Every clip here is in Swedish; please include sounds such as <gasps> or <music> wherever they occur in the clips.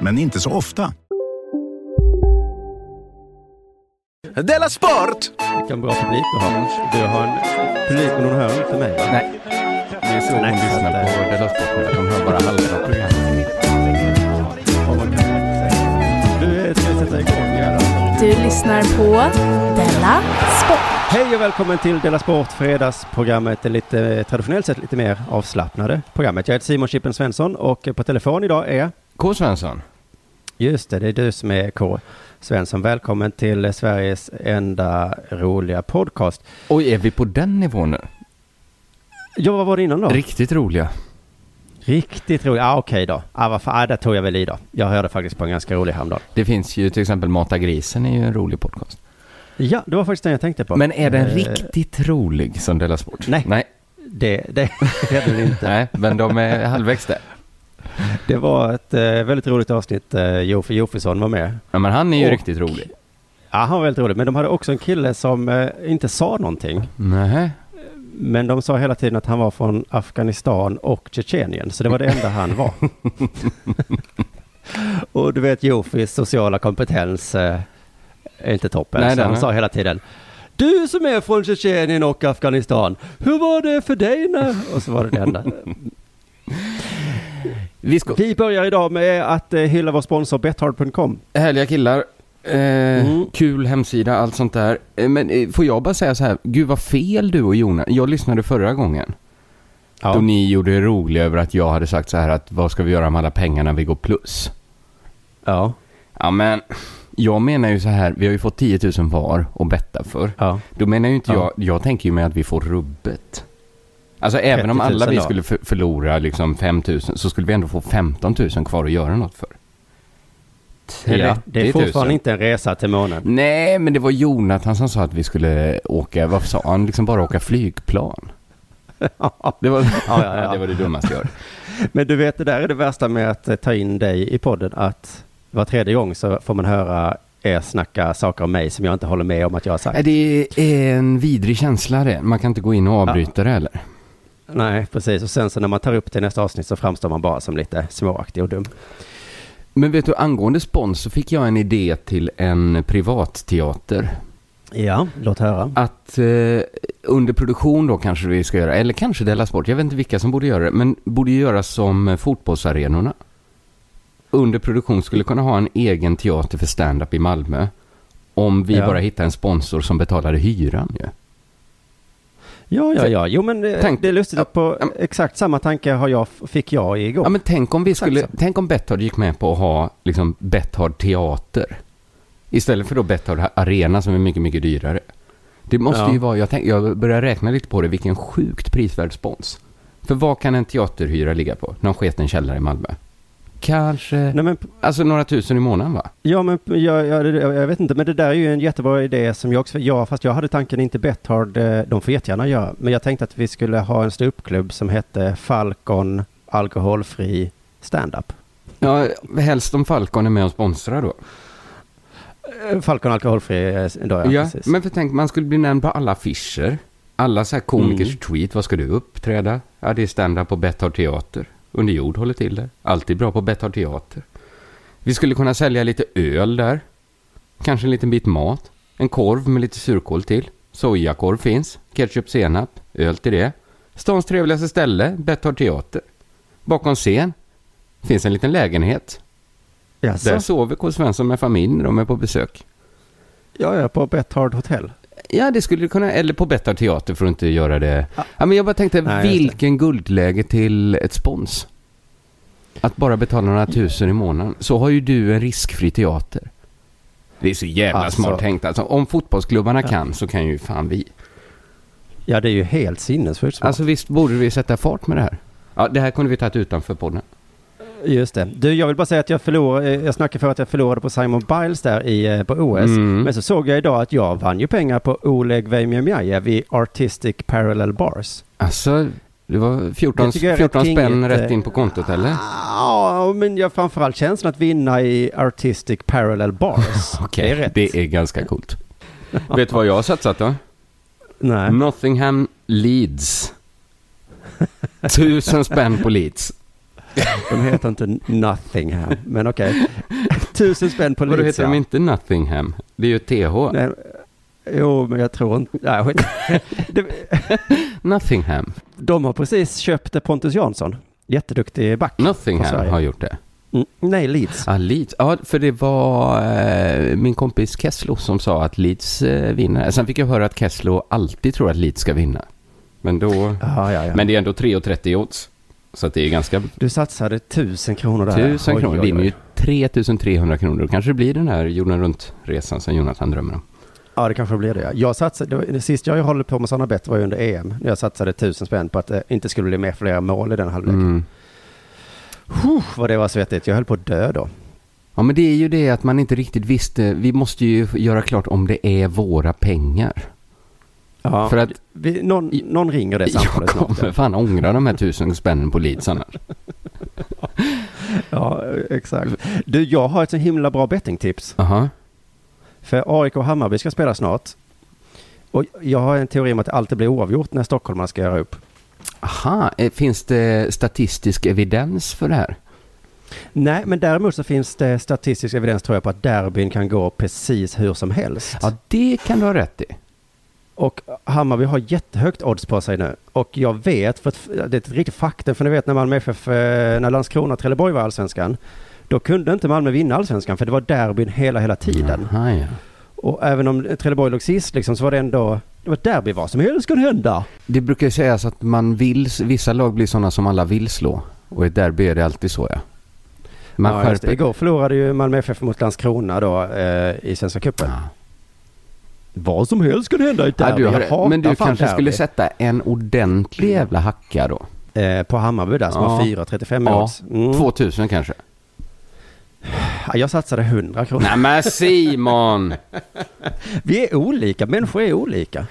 men inte så ofta. Della Sport! Vilken bra publik du har. Du har en publik men hon hör inte mig. Nej, det är så hon Nej, lyssnar på eh, Della Sport. De hör bara halva programmet. Du, ska vi sätta igång? Ja, då? Du lyssnar på Della Sport. Hej och välkommen till Dela Sport, fredagsprogrammet, det lite traditionellt sett lite mer avslappnade programmet. Jag heter Simon Chippen Svensson och på telefon idag är, K. Svensson. just det, det är du som är K. Svensson. Välkommen till Sveriges enda roliga podcast. Oj, är vi på den nivån nu? Ja, vad var det innan då? Riktigt roliga. Riktigt roligt. Ah, okej då. Ah, vad fan, ah, där tog jag väl i då. Jag hörde faktiskt på en ganska rolig häromdagen. Det finns ju till exempel Mata grisen är ju en rolig podcast. Ja, det var faktiskt den jag tänkte på. Men är den Eh, riktigt rolig som Della Sport? Nej. Nej, Det, det <laughs> är den inte. nej, men de är halvvägs där. <laughs> Det var ett eh, väldigt roligt avsnitt. Eh, Jofi Jofisson var med. Ja, men han är ju Och- riktigt rolig. Ja, han var väldigt rolig. Men de hade också en kille som eh, inte sa någonting. Nej. Men de sa hela tiden att han var från Afghanistan och Tjetjenien. Så det var det enda han var. <laughs> och du vet Jofis sociala kompetens är inte toppen. Nej, så han sa hela tiden. Du som är från Tjetjenien och Afghanistan. Hur var det för dig när... Och så var det det enda. Vi ska... Vi börjar idag med att eh, hylla vår sponsor Bethard.com. Härliga killar. Eh, Mm. Kul hemsida, allt sånt där. Eh, men eh, får jag bara säga så här, gud vad fel du och Jonas, jag lyssnade förra gången. Ja. Då ni gjorde er roliga över att jag hade sagt så här att vad ska vi göra med alla pengar när vi går plus? Ja. Ja men, jag menar ju så här, vi har ju fått 10 000 var och betta för. Ja. Då menar ju inte Ja. jag, jag tänker ju med att vi får rubbet. Alltså även om 30 000 alla vi då. skulle för, förlora liksom 5 000 så skulle vi ändå få 15 000 kvar att göra något för. ja. Det är 30 000. fortfarande inte en resa till månen. Nej, men det var Jonathan som sa att vi skulle åka, vad sa han, liksom bara åka flygplan. <laughs> Det var, ja, <laughs> ja. det, var det dummaste jag hört. <laughs> Men du vet, det där är det värsta med att eh, ta in dig i podden, att var tredje gång så får man höra er snacka saker om mig som jag inte håller med om att jag har sagt. Det är en vidrig känsla det. Man kan inte gå in och avbryta det eller? Nej, precis. Och sen så när man tar upp det i nästa avsnitt så framstår man bara som lite småaktig och dum. Men vet du, angående spons så fick jag en idé till en privatteater. Ja, låt höra. Att eh, under produktion då kanske vi ska göra, eller kanske Della Sport, jag vet inte vilka som borde göra det, men borde göra som eh, fotbollsarenorna. Under produktion skulle kunna ha en egen teater för stand-up i Malmö. Om vi Ja. bara hittar en sponsor som betalade hyran ju. Ja, ja, ja. Jo, men eh, Tänk- det är lustigt ja, att på ja. exakt samma tanke har jag, fick jag igår. Ja men tänk om vi skulle, Exakt tänk om Betthard gick med på att ha liksom Betthard teater. Istället för då Betthard arena som är mycket, mycket dyrare. Det måste Ja. ju vara, jag, tänk, jag börjar räkna lite på det, vilken sjukt prisvärd spons. För vad kan en teaterhyra ligga på? Någon sketen källare i Malmö? Kanske, Nej, men, alltså några tusen i månaden va? ja, men jag, jag, jag, vet inte, men det där är ju en jättebra idé som jag också, ja, fast jag hade tanken inte Betthard, eh, de får jättegärna göra, men jag tänkte att vi skulle ha en ståuppklubb som hette Falcon Alkoholfri Standup. Ja, helst om Falcon är med och sponsrar då. Eh, Falcon Alkoholfri, eh, då ja, Ja, precis. men för tänk, man skulle bli nämnd på alla affischer. Alla så här komikers Mm. tweet, vad ska du uppträda? Ja, det är stand-up på Betthard Teater. Under jord håller till där. Alltid bra på Betthard Teater. Vi skulle kunna sälja lite öl där. Kanske en liten bit mat. En korv med lite surkål till. Sojakorv finns. Ketchup, senap. Öl till det. Stans trevligaste ställe, Betthard Teater. Bakom scen finns en liten lägenhet. Jaså? Där sover K. Svensson med familj när de är på besök. Ja, ja, på Betthard Hotel. Ja, det skulle det kunna, eller på Betthard Teater för att inte göra det. Ja, men jag bara tänkte, Nej, vilken guldläge till ett spons. Att bara betala några tusen i månaden. Så har ju du en riskfri teater. Det är så jävla Alltså- smart tänkt. Alltså, om fotbollsklubbarna Ja. kan så kan ju fan vi. Ja, det är ju helt sinnessjukt smart. Alltså visst borde vi sätta fart med det här. Ja, det här kunde vi tagit utanför podden. Just det. Du, jag vill bara säga att jag förlorade, eh, jag snackade för att jag förlorade på Simon Biles där i, eh, på OS. Mm. Men så såg jag idag att jag vann ju pengar på Oleg Veimyamjajev i Artistic Parallel Bars. Alltså, det var 14, Det tycker jag är 14 rätt spänn rätt eh, in på kontot eller? Ja, men jag framförallt känslan att vinna i Artistic Parallel Bars. <laughs> Okej, Det är rätt. det är ganska coolt. Vet du vad jag har satsat då? Nej. Nottingham Leeds. Tusen spänn på Leeds. De heter inte Nothingham, men okej. <laughs> Tusen spänn på Vadå Leeds, heter de inte Nottingham? Det är ju TH. Nej, Jo, men jag tror inte... Nej. <laughs> Det- Nottingham. De har precis köpt Pontus Jansson. Jätteduktig back. Nottingham Sverige. har gjort det. Mm, nej, Leeds. Ja, Leeds. Ja, för det var eh, min kompis Kesslo som sa att Leeds eh, vinner. Sen fick jag höra att Kesslo alltid tror att Leeds ska vinna. Men då... Ja, ja, ja. Men det är ändå 3,30 odds. Så det är ganska... Du satsade tusen kronor där. Tusen kronor. oj. vinner ju 3300 kronor. Då kanske det blir den här jorden runt-resan som Jonathan drömmer om. Ja, det kanske blir det. ja. Jag satsade, det var, det sista jag håller på med sådana bett var ju under EM. Jag satsade tusen spänn på att det inte skulle bli mer flera mål i den halvleken. Mm. Huh, vad det var svettigt. Jag höll på att dö då. Ja, men det är ju det att man inte riktigt visste. Vi måste ju göra klart om det är våra pengar. Ja, För att vi, någon, någon ringer det jag samtalet snart. kommer fan ångra de här tusen spännen på Leeds annars. <laughs> Ja, exakt. Du, jag har ett så himla bra bettingtips. Aha. För AIK och Hammarby ska spela snart. Och jag har en teori om att det alltid blir oavgjort när stockholmarna ska göra upp. Aha, eh, finns det statistisk evidens för det här? Nej, men däremot så finns det statistisk evidens tror jag på att derbyn kan gå precis hur som helst. Ja, det kan du ha rätt i. Och Hammarby har jättehögt odds på sig nu. Och jag vet, för att, det är ett riktigt faktum, för ni vet när Malmö FF, eh, när Landskrona och Trelleborg var allsvenskan, då kunde inte Malmö vinna allsvenskan för det var derbyn hela, hela tiden. Aha, ja. Och även om Trelleborg låg sist liksom, så var det ändå, det var ett derby, vad som helst kunde hända. Det brukar ju sägas att man vill, vissa lag blir sådana som alla vill slå. Och i ett derby är det alltid så ja. Man ja, skärper... Igår förlorade ju Malmö FF mot Landskrona då eh, i Svenska cupen. Ja. Vad som helst kunde hända i ett Ja, derby. du har, Jag hatar men du kanske derby. skulle sätta en ordentlig jävla hacka då? Eh, på Hammarby där som Ja. har 4,35 i Ja, odds. Mm. 2000 kanske? Ja, Jag satsade 100 kronor. Nej men Simon! <laughs> Vi är olika, människor är olika.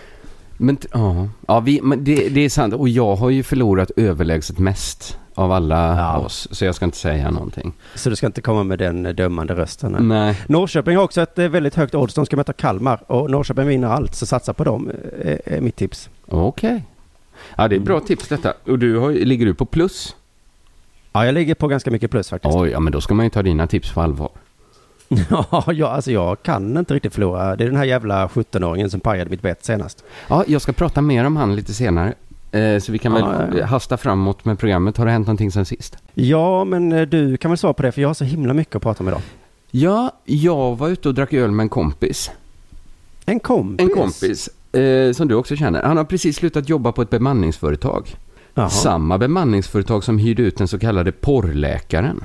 Men, ja, ja vi, men det, det är sant. Och jag har ju förlorat överlägset mest av alla Ja. oss. Så jag ska inte säga någonting. Så du ska inte komma med den eh, dömande rösten. nej. Nej. Norrköping har också ett eh, väldigt högt odds. De ska möta Kalmar och Norrköping vinner allt. Så satsa på dem, eh, är mitt tips. Okej. Ja, det är bra tips detta. Och du har, ligger du på plus? Ja, jag ligger på ganska mycket plus faktiskt. Oj, ja men då ska man ju ta dina tips på allvar. <laughs> Ja, jag, alltså jag kan inte riktigt förlora. Det är den här jävla 17-åringen som pajade mitt bett senast. Ja, jag ska prata mer om han lite senare. Eh, så vi kan Ja, väl ja, ja. hasta framåt med programmet. Har det hänt någonting sen sist? Ja, men eh, du kan väl svara på det för jag har så himla mycket att prata om idag. Ja, jag var ute och drack öl med en kompis. En kompis? En kompis eh, som du också känner. Han har precis slutat jobba på ett bemanningsföretag. Jaha. Samma bemanningsföretag som hyrde ut den så kallade porrläkaren.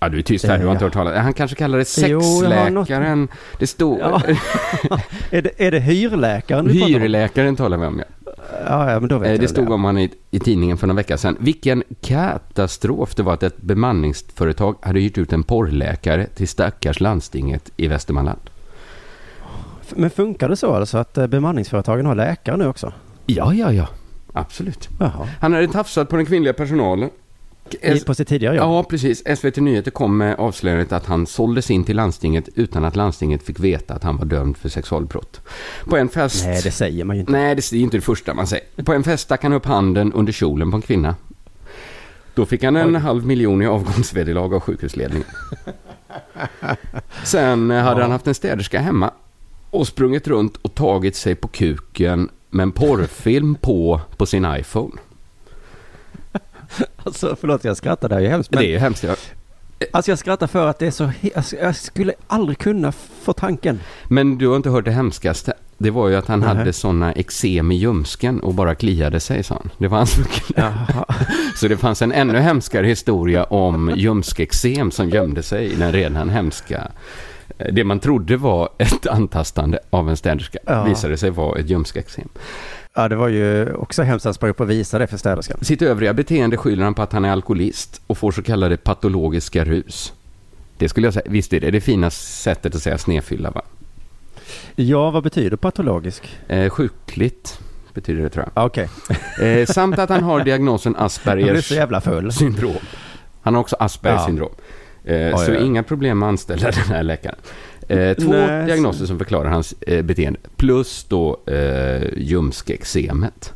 Ja, du är tyst här, du har inte hört talas Han kanske kallar det Jo, sexläkaren. Det stod... Ja. <laughs> är, det, är det hyrläkaren du? Hyrläkaren talar vi om, ja. Ja, ja, men då vet Eh, jag Det stod är. om han i, i tidningen för några veckor sedan. Vilken katastrof det var att ett bemanningsföretag hade hyrt ut en porrläkare till stackars landstinget i Västmanland. Men funkar det så alltså att eh, bemanningsföretagen har läkare nu också? Ja, ja, ja. Absolut. Jaha. Han hade tafsat på den kvinnliga personalen. I, på sitt tidigare jobb? Ja, precis. SVT Nyheter kom med avslöjandet att han såldes in till landstinget utan att landstinget fick veta att han var dömd för sexualbrott. På en fest... Nej, det säger man ju inte. Nej, det är inte det första man säger. På en fest stack han upp handen under kjolen på en kvinna. Då fick han en Oj. halv miljon i avgångsvederlag av sjukhusledningen. Sen eh, hade han haft en städerska hemma och sprungit runt och tagit sig på kuken med en porrfilm på på sin iPhone. <laughs> Alltså, förlåt jag skrattar, det här är ju hemskt. Men det är ju hemskt. ja. Alltså jag skrattar för att det är så... alltså, Jag skulle aldrig kunna få tanken. Men du har inte hört det hemskaste? Det var ju att han Nej. hade sådana eksem i ljumsken och bara kliade sig, sa han. Det var hans. <laughs> Så det fanns en ännu hemskare historia om ljumskeksem som gömde sig i den redan hemska. eh, Det man trodde var ett antastande av en städerska Ja. visade sig vara ett ljumskeksem. Ja, det var ju också hemskt att sprang upp och visade det för städerskan. Sitt övriga beteende skyller han på att han är alkoholist och får så kallade patologiska rus. Det skulle jag säga, visst är det det fina sättet att säga snedfylla va? Ja, vad betyder patologisk? Eh, sjukligt betyder det tror jag. Okej. <laughs> Eh, samt att han har diagnosen Aspergers syndrom. Han har också Aspergers Ja. syndrom. Eh, Oj, så oj. inga problem med att anställa <laughs> den här läkaren. Eh, två Nej, diagnoser som förklarar hans eh, beteende. Plus då eh, ljumskeksemet.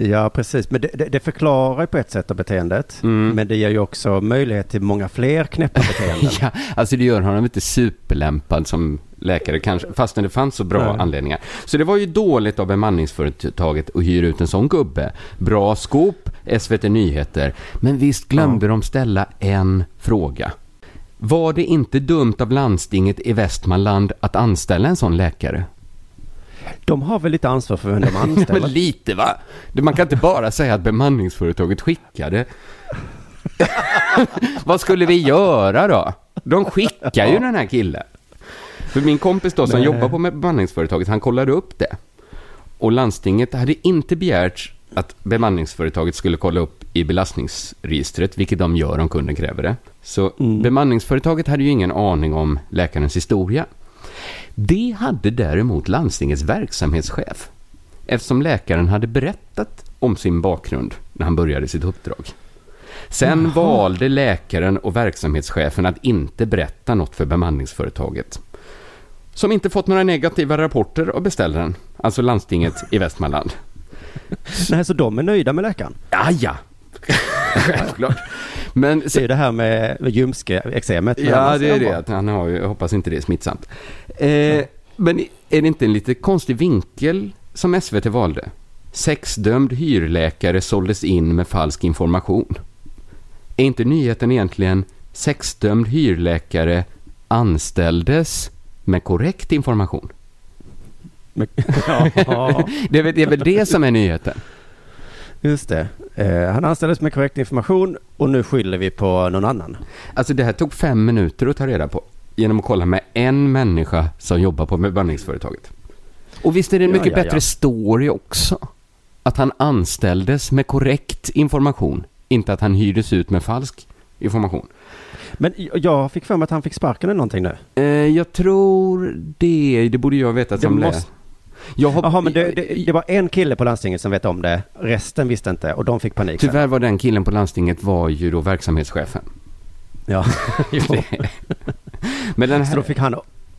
Ja, precis. Men det, det, förklarar ju på ett sätt av beteendet. Mm. Men det ger ju också möjlighet till många fler knäppa beteenden. <laughs> Ja, alltså det gör honom inte superlämpad som läkare kanske, fastän det fanns så bra Nej. anledningar. Så det var ju dåligt av bemanningsföretaget att hyra ut en sån gubbe. Bra skop, SVT Nyheter. Men visst glömde de ställa en fråga. Var det inte dumt av landstinget i Västmanland att anställa en sån läkare? De har väl lite ansvar för vem de <laughs> Ja, anställer? men lite va? Man kan inte bara säga att bemanningsföretaget skickade. <laughs> Vad skulle vi göra då? De skickar ju den här killen. För min kompis då som Nej. jobbar på bemanningsföretaget, han kollade upp det. Och landstinget hade inte begärt att bemanningsföretaget skulle kolla upp i belastningsregistret, vilket de gör om kunden kräver det. Så Mm. bemanningsföretaget hade ju ingen aning om läkarens historia. Det hade däremot landstingets verksamhetschef, eftersom läkaren hade berättat om sin bakgrund när han började sitt uppdrag. Sen valde läkaren och verksamhetschefen att inte berätta något för bemanningsföretaget. Som inte fått några negativa rapporter av beställaren, alltså landstinget i Västmanland. <laughs> Nej, så de är nöjda med läkaren? Ja, ja. Självklart. Men Det är ju det här med, med ljumske eksemet. men Ja, det är det. Att han har ju, jag hoppas inte det är smittsamt. Eh, men är det inte en lite konstig vinkel som SVT valde? Sexdömd hyrläkare såldes in med falsk information. Är inte nyheten egentligen sexdömd hyrläkare anställdes med korrekt information? <laughs> Ja, Det är, väl, det är väl det som är nyheten? Just det. Eh, han anställdes med korrekt information och nu skyller vi på någon annan. Alltså det här tog fem minuter att ta reda på genom att kolla med en människa som jobbar på bemanningsföretaget. Och visst är det en mycket ja, bättre ja. story också? Att han anställdes med korrekt information, inte att han hyrdes ut med falsk information. Men jag fick för mig att han fick sparken eller någonting nu. Eh, jag tror det, det borde jag veta Det som måste- läs. Jag har, Jaha, men det, det, det var en kille på landstinget som vet om det. Resten visste inte och de fick panik. Tyvärr var den killen på landstinget var ju då verksamhetschefen. Ja. <laughs> Men den Så då här, fick han,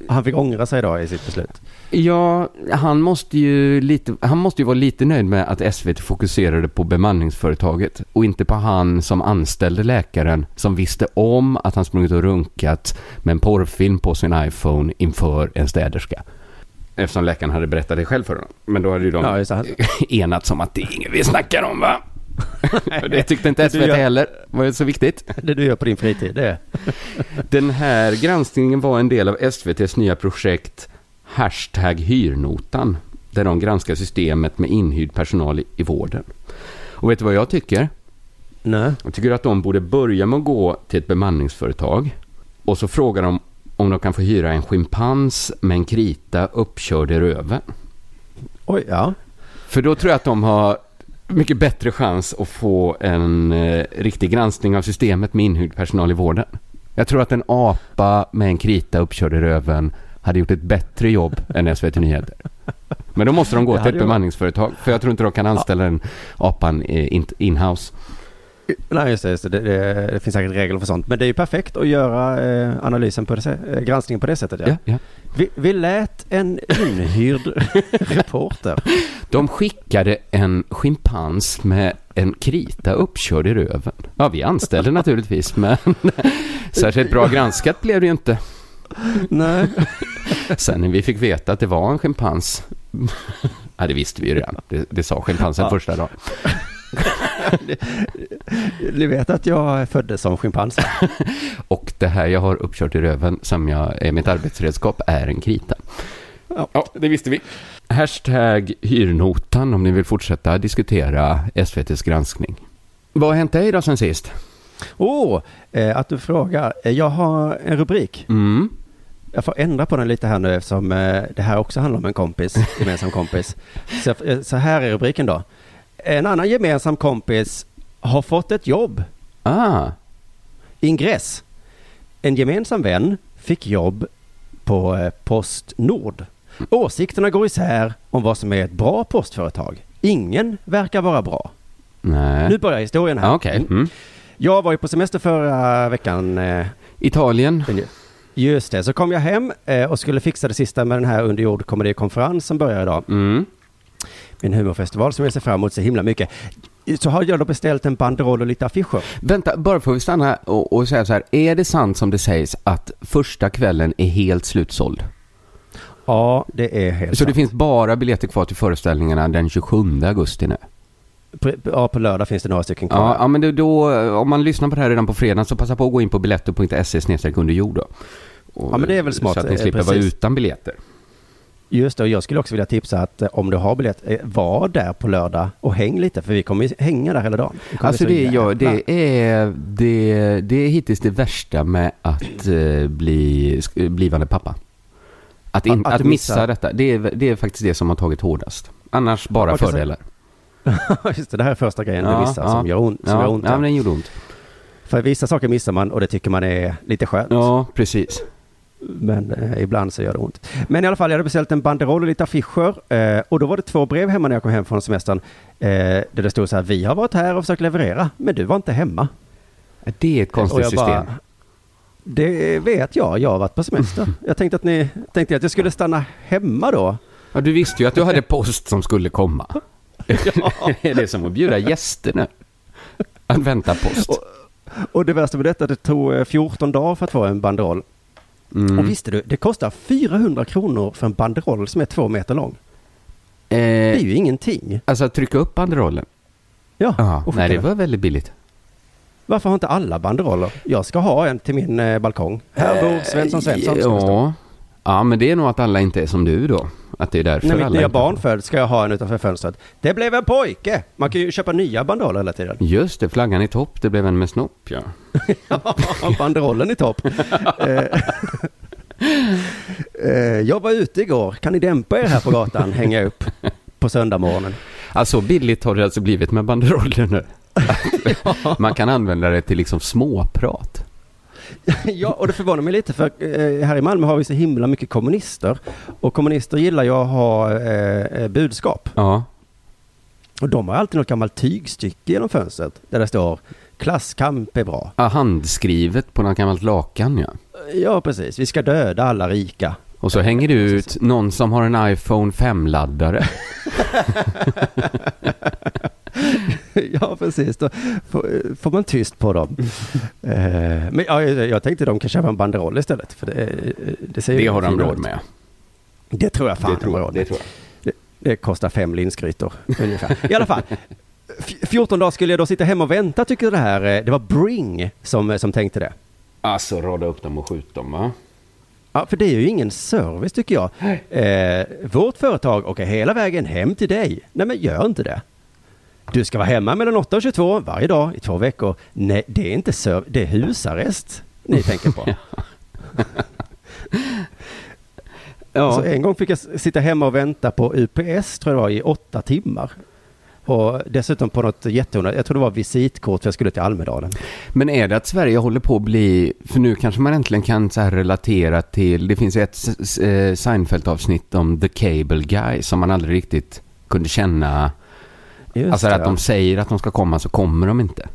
han fick ångra sig då i sitt beslut. Ja, han måste, ju lite, han måste ju vara lite nöjd med att SVT fokuserade på bemanningsföretaget och inte på han som anställde läkaren som visste om att han sprungit och runkat med en porrfilm på sin iPhone inför en städerska. Eftersom läkaren hade berättat det själv för honom. Men då hade ju de Ja, det. <laughs> enats om att det är inget vi snackar om va? <laughs> det tyckte inte SVT gör- heller. var ju så viktigt. Det du gör på din fritid, det är... <laughs> Den här granskningen var en del av SVTs nya projekt Hashtag hyrnotan. Där de granskar systemet med inhyrd personal i, i vården. Och vet du vad jag tycker? Nej. Jag tycker att de borde börja med att gå till ett bemanningsföretag. Och så frågar de om de kan få hyra en schimpans med en krita uppkörd i röven. Oj, ja. För då tror jag att de har mycket bättre chans att få en eh, riktig granskning av systemet med inhyrd personal i vården. Jag tror att en apa med en krita uppkörd i röven hade gjort ett bättre jobb <laughs> än SVT Nyheter. Men då måste de gå till ett bemanningsföretag. För jag tror inte de kan anställa den apan eh, in- in-house. Nej, just det. Just det. Det, det. det finns säkert regler för sånt. Men det är ju perfekt att göra eh, analysen på det, eh, granskningen på det sättet. Ja. Ja, ja. Vi, vi lät en inhyrd <laughs> reporter. De skickade en schimpans med en krita uppkörd i röven. Ja, vi anställde naturligtvis, men <laughs> särskilt bra granskat blev det ju inte. Nej. <laughs> Sen när vi fick veta att det var en schimpans. Ja, det visste vi ju redan. Det, det sa schimpansen Ja. första dagen. <laughs> Ni vet att jag föddes som schimpans? <laughs> Och det här jag har uppkört i röven som jag är mitt arbetsredskap är en krita. Ja, det visste vi. Hashtag hyrnotan om ni vill fortsätta diskutera SVTs granskning. Vad har hänt dig då sen sist? Åh, oh, eh, att du frågar. Eh, Jag har en rubrik. Mm. Jag får ändra på den lite här nu eftersom eh, det här också handlar om en kompis, <laughs> gemensam kompis. Så, eh, så här är rubriken då. En annan gemensam kompis har fått ett jobb. Ah, Ingress. En gemensam vän fick jobb på eh, Postnord. Åsikterna går isär om vad som är ett bra postföretag. Ingen verkar vara bra. nej. Nu börjar historien här. Ah, Okej. Mm. Jag var ju på semester förra veckan. eh, Italien. Just det, så kom jag hem eh, och skulle fixa det sista med den här underjord komedikonferens som börjar idag. Mm. Min humorfestival som jag ser fram emot så himla mycket. Så har jag då beställt en banderoll och lite affischer. Vänta, bara får vi stanna och, och säga så här. Är det sant som det sägs att första kvällen är helt slutsåld? Ja, det är helt Så det sant. finns bara biljetter kvar till föreställningarna den 27 augusti nu? På, ja, på lördag finns det några stycken kvar. Ja, ja men det, då, om man lyssnar på det här redan på fredag så passa på att gå in på biletto.se snedstreck under jord då. Och, Ja, men det är väl smart, Så att ni eh, slipper vara precis. utan biljetter. Just det, och jag skulle också vilja tipsa att eh, om du har biljett, eh, var där på lördag och häng lite, för vi kommer hänga där hela dagen. Alltså det, ja, det, är, det, det är hittills det värsta med att eh, bli blivande pappa. Att, in, Att- att missa missar. detta, det är, det är faktiskt det som har tagit hårdast. Annars bara så- fördelar. <laughs> Just det, det här är första grejen du missar som gör ont. Som ja, gör ont ja, men den gjorde ont. För vissa saker missar man och det tycker man är lite skönt. Ja, precis. Men eh, ibland så gör det ont. Men i alla fall, jag hade beställt en banderoll och lite affischer. Eh, och då var det två brev hemma när jag kom hem från semestern. Eh, där det stod så här, vi har varit här och försökt leverera, men du var inte hemma. Det är ett konstigt Och system. bara, det vet jag, jag har varit på semester. <laughs> Jag tänkte att ni tänkte att jag skulle stanna hemma då. Ja, du visste ju att du hade post som skulle komma. <laughs> <laughs> är det som att bjuda gäster nu? Att vänta post. Och det värsta med detta, det tog eh, 14 dagar för att få en banderoll. Mm. Och visste du, det kostar 400 kronor för en banderoll som är två meter lång. Eh, Det är ju ingenting. Alltså att trycka upp banderollen? Ja, och nej det var väldigt billigt. Varför har inte alla banderoller? Jag ska ha en till min eh, balkong. Här bor Svensson Svensson. stå. Ja. Ja, men det är nog att alla inte är som du då. Att det är därför När mitt alla nya inte- barn föds ska jag ha en utanför fönstret. Det blev en pojke! Man kan ju köpa nya banderoller hela tiden. Just det, flaggan i topp, det blev en med snopp ja. <laughs> Ja, banderollen i topp. <laughs> Eh, jag var ute igår. Kan ni dämpa er här på gatan? Hänga upp på söndagmorgonen. Alltså billigt har det alltså blivit med banderoller nu. <laughs> Man kan använda det till liksom småprat. Ja, och det förvånar mig lite för eh, här i Malmö har vi så himla mycket kommunister. Och kommunister gillar ju att ha eh, eh, budskap. Ja. Och de har alltid något gammalt tygstycke genom fönstret där det står klasskamp är bra. ja, handskrivet på något gammalt lakan ja. Ja, precis. Vi ska döda alla rika. Och så hänger det ut någon som har en iPhone 5-laddare. <laughs> <laughs> <laughs> ja, precis. Då får, man tyst på dem. <laughs> Eh, men ja, jag jag tänkte de kan köpa en banderoll istället. För det, det, ser Det har de råd med. Det tror jag fan Det tror de har jag, råd det med. tror jag. Det, det kostar fem linsgrytor <laughs> ungefär. I alla fall. F- 14 dagar skulle jag då sitta hemma och vänta tycker det här. eh, Det var Bring som, som tänkte det. Alltså rada upp dem och skjuta dem va? Ja, för det är ju ingen service tycker jag. Eh, vårt företag åker hela vägen hem till dig. Nej, men gör inte det. Du ska vara hemma mellan 8 och 22 varje dag i två veckor. Nej, det är inte serv- det är husarrest ni <laughs> tänker på. Ja. Så en gång fick jag sitta hemma och vänta på UPS, tror jag det var, i åtta timmar. Och dessutom på något jätteonödigt, jag tror det var visitkort för jag skulle till Almedalen. Men är det att Sverige håller på att bli, för nu kanske man äntligen kan så här relatera till, det finns ett eh, Seinfeld-avsnitt om The Cable Guy som man aldrig riktigt kunde känna, Just alltså det, att de säger att de ska komma så kommer de inte.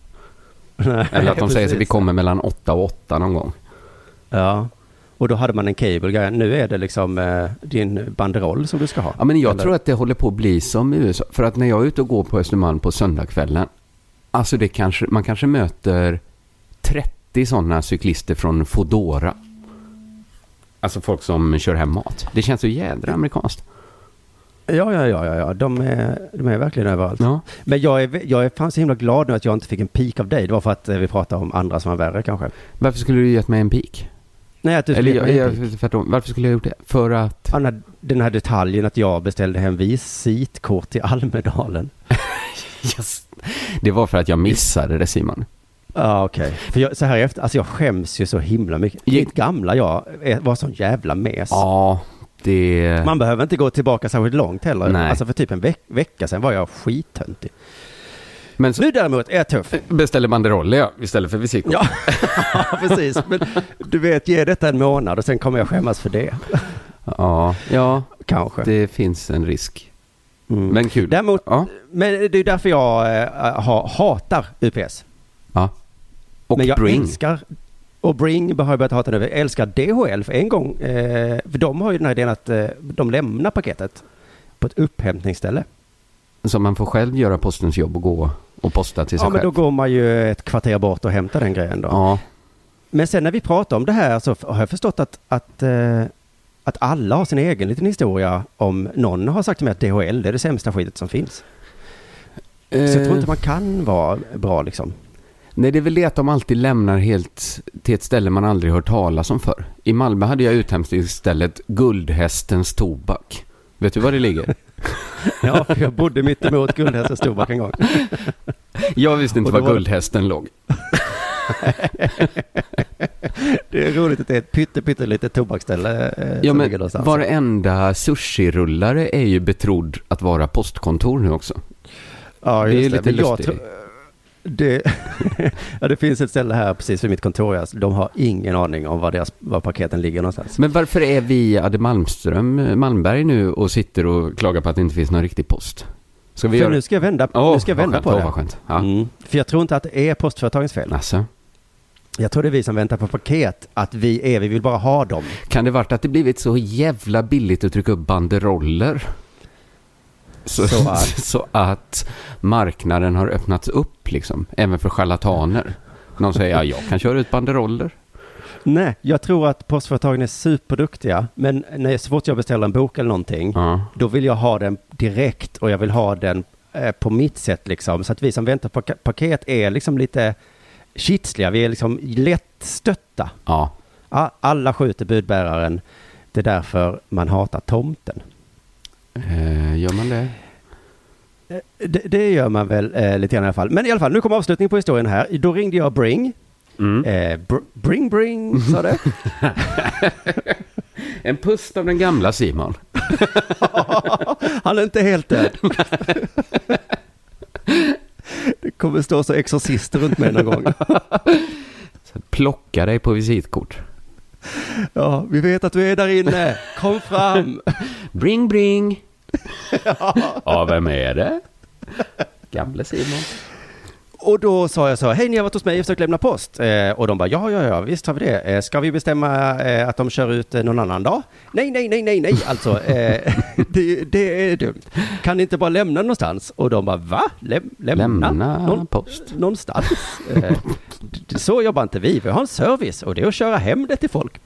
Nej, Eller att de säger att vi kommer mellan åtta och åtta någon gång. Ja, och då hade man en cable. Nu är det liksom eh, din banderoll som du ska ha. Ja, men jag Eller- tror att det håller på att bli som i USA. För att när jag är ute och går på Östermalm på söndagskvällen, alltså det kanske, man kanske möter 30 sådana cyklister från Fodora. Alltså folk som kör hem mat. Det känns så jädra amerikanskt. Ja, ja, ja, ja, ja. De, är, de är verkligen överallt. Ja. Men jag är, jag är fan så himla glad nu att jag inte fick en pik av dig. Det var för att eh, vi pratade om andra som var värre kanske. Varför skulle du gett mig en pik? Nej, att du Eller skulle jag, en jag, pik. tvärtom. Varför skulle jag gjort det? För att... Ja, Den här, detaljen att jag beställde hem visitkort till Almedalen. <laughs> Yes. Det var för att jag missade det Simon. Ja, okej. För jag, så här efter, alltså jag skäms ju så himla mycket. Mitt gamla jag var sån jävla mes. Ja, det... Man behöver inte gå tillbaka särskilt långt heller. Nej. Alltså för typ en veck, vecka sedan var jag skittöntig. Men så Nu däremot är jag tuff. beställde banderoller ja, istället för visitkort. <laughs> Ja, precis. Men du vet, ge detta en månad och sen kommer jag skämmas för det. Ja, ja Kanske. det finns en risk. Mm. Men kul. Däremot, Ja, men det är därför jag äh, ha, hatar UPS. ja. Och men jag Bring. älskar, och Bring har jag börjat hata nu. Jag älskar DHL för en gång, eh, för de har ju den här idén att eh, de lämnar paketet på ett upphämtningsställe. Så man får själv göra postens jobb och gå och posta till sig Ja, men då själv. går man ju ett kvarter bort och hämtar den grejen då. Ja, Men sen när vi pratar om det här så har jag förstått att, att, eh, att alla har sin egen liten historia om någon har sagt till mig att DHL är det sämsta skyddet som finns. Så jag tror inte man kan vara bra liksom. Nej, det är väl det att de alltid lämnar helt till ett ställe man aldrig hört talas om för. I Malmö hade jag uthämtningsstället Guldhästens Tobak. Vet du var det ligger? <laughs> Ja, för jag bodde mitt emot Guldhästens Tobak en gång. Jag visste inte var var det- Guldhästen låg. <laughs> Det är roligt att det är ett pytte, pyttelitet tobaksställe eh, Ja, som men varenda sushi-rullare är ju betrodd att vara postkontor nu också. Ja, det är just lite Men jag lustigt. Det, <laughs> ja, det finns ett ställe här precis vid mitt kontor. Alltså, de har ingen aning om var, deras, var paketen ligger någonstans. Men varför är vi Adde Malmström, Malmberg nu och sitter och klagar på att det inte finns någon riktig post? Ska vi För göra... nu ska jag vända, Åh, nu ska jag vända skönt, på åh, det. skönt. Ja. Mm. För jag tror inte att det är postföretagens fel. Alltså, Jag tror det är vi som väntar på paket. Att vi är, vi vill bara ha dem. kan det varit att det blivit så jävla billigt att trycka upp banderoller? Så, Så <laughs> att- så att marknaden har öppnats upp liksom, även för charlataner. Någon säger ja, jag kan köra ut banderoller. Nej, jag tror att postföretagen är superduktiga. Men när, så fort jag beställer en bok eller någonting, Ja. då vill jag ha den direkt och jag vill ha den eh, på mitt sätt liksom. Så att vi som väntar på paket är liksom lite kitsliga. Vi är liksom lättstötta. Ja, Alla skjuter budbäraren. Det är därför man hatar tomten. Eh, gör man det? Det, det gör man väl eh, lite grann i alla fall. Men i alla fall, nu kommer avslutningen på historien här. Då ringde jag Bring. Mm. Eh, br bring, bring, sa det. <laughs> En pust av den gamla Simon. <laughs> Han är inte helt död. <laughs> Det kommer stå så exorcister runt mig någon gång. Plocka dig på visitkort. Ja, vi vet att du är där inne. Kom fram. Bring, bring. <laughs> ja, vem är det? Gamle Simon. Och då sa jag så, hej ni har varit hos mig och försökt lämna post. Eh, och de bara, ja, ja, ja, visst har vi det. Eh, ska vi bestämma eh, att de kör ut eh, någon annan dag? Nej, nej, nej, nej, nej, alltså. Eh, <laughs> det, det är dumt. Kan ni inte bara lämna någonstans? Och de bara, va? Läm, lämna? Lämna Någon- post. Någonstans? Eh, så jobbar inte vi. Vi har en service och det är att köra hem det till folk.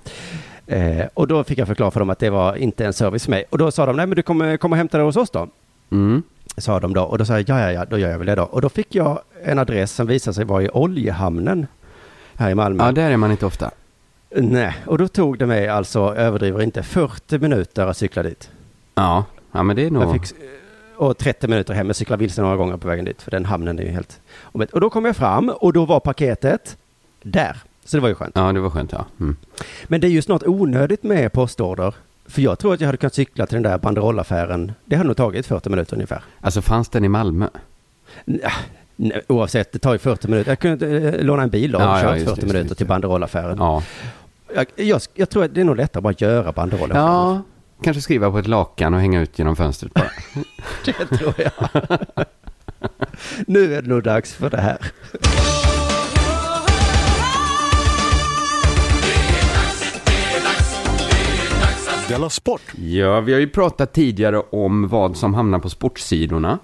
Eh, och då fick jag förklara för dem att det var inte en service för mig. Och då sa de, nej men du kommer komma och hämta det hos oss då. Mm. Sa de då. Och då sa jag, ja, ja, ja, då gör jag väl det då. Och då fick jag en adress som visade sig vara i oljehamnen här i Malmö. Ja, där är man inte ofta. Nej, och då tog det mig alltså, överdriver inte, 40 minuter att cykla dit. Ja, ja men det är nog... Fick, och 30 minuter hem. Jag cyklade vilse några gånger på vägen dit, för den hamnen är ju helt... Och då kom jag fram och då var paketet där. Så det var ju skönt. Ja, det var skönt ja. Mm. Men det är ju snart onödigt med postorder. För jag tror att jag hade kunnat cykla till den där banderollaffären. Det hade nog tagit 40 minuter ungefär. Alltså fanns den i Malmö? Nja, nej, Oavsett, det tar ju 40 minuter. Jag kunde eh, låna en bil och Ja, ja, kört just 40 det, just minuter just till banderollaffären. Ja. Jag, jag, jag tror att det är nog lättare att bara göra banderoller. Ja, kanske skriva på ett lakan och hänga ut genom fönstret bara. <laughs> Det tror jag. nu är det nog dags för det här. Della Sport! Ja, vi har ju pratat tidigare om vad som hamnar på sportsidorna.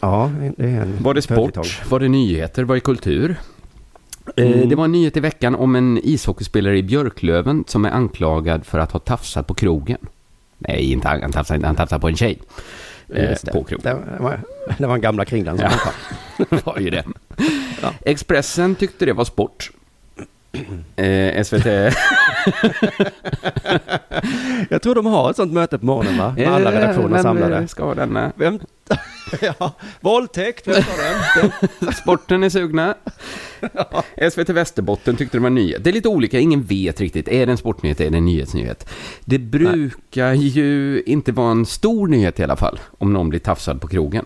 Ja, det är en Var det sport? Var det nyheter? Var det kultur? Eh, Mm. Det var en nyhet i veckan om en ishockeyspelare i Björklöven som är anklagad för att ha tafsat på krogen. Nej, inte han, han tafsade inte. Han tafsade på en tjej. Eh, Just det. på krogen. Det var, det var en gamla kringlan som Ja. ja. <laughs> Det var ju det. Expressen tyckte det var sport. Eh, SVT... <laughs> Jag tror de har ett sånt möte på morgonen va? Med alla redaktioner Men, samlade. eh, Ska denna... Vem? <laughs> ja, våldtäkt, vem tar den? <laughs> Sporten är sugna. SVT Västerbotten tyckte det var nyhet. Det är lite olika, ingen vet riktigt. Är det en sportnyhet, är det en nyhetsnyhet? Det brukar ju inte vara en stor nyhet i alla fall, om någon blir tafsad på krogen.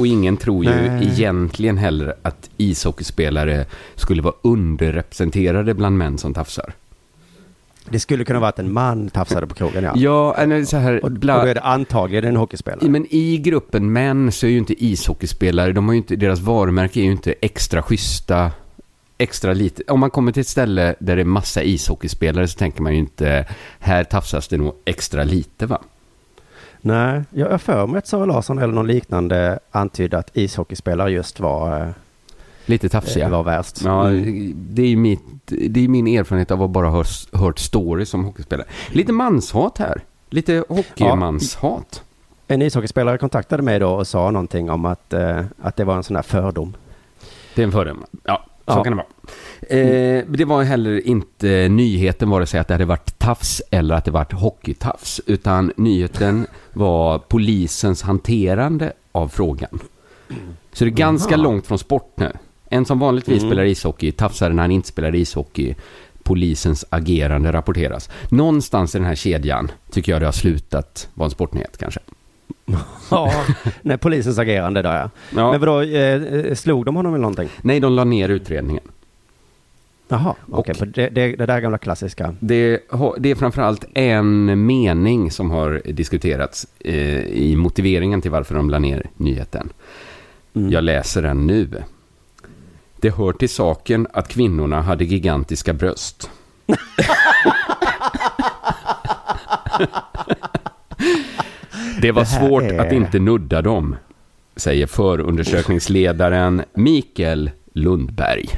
Och ingen tror ju Nej. egentligen heller att ishockeyspelare skulle vara underrepresenterade bland män som tafsar. Det skulle kunna vara att en man tafsade på krogen ja. Ja, eller så här... Och, och bla- då är det antagligen en hockeyspelare. Men i gruppen män så är ju inte ishockeyspelare, de har ju inte, deras varumärke är ju inte extra schyssta, extra lite. Om man kommer till ett ställe där det är massa ishockeyspelare så tänker man ju inte, här tafsas det nog extra lite va? Nej, jag har för mig att Sara Larsson eller någon liknande antydde att ishockeyspelare just var, eh, Lite tafsiga. var värst. Ja, Mm. det är mitt, det är min erfarenhet av att bara ha hört, hört stories som hockeyspelare. Lite manshat här. Lite hockeymanshat. En ishockeyspelare kontaktade mig då och sa någonting om att, eh, att det var en sån här fördom. Det är en fördom. Ja, så Ja. kan det vara. Eh, det var heller inte nyheten vare sig att det hade varit tafs eller att det varit hockeytafs. Utan nyheten var polisens hanterande av frågan. Så det är ganska Aha. långt från sport nu. En som vanligtvis Mm. spelar ishockey tafsar när han inte spelar ishockey. Polisens agerande rapporteras. Någonstans i den här kedjan tycker jag det har slutat vara en sportnyhet kanske. Ja, nej, polisens agerande där ja. Ja. Men vadå, eh, slog de honom eller någonting? Nej, de la ner utredningen. Jaha, okej. för det, det, det där gamla klassiska. Det, det är framförallt en mening som har diskuterats eh, i motiveringen till varför de la ner nyheten. Mm. Jag läser den nu. Det hör till saken att kvinnorna hade gigantiska bröst. <laughs> <laughs> Det var Det svårt är- att inte nudda dem, säger förundersökningsledaren Mikael Lundberg.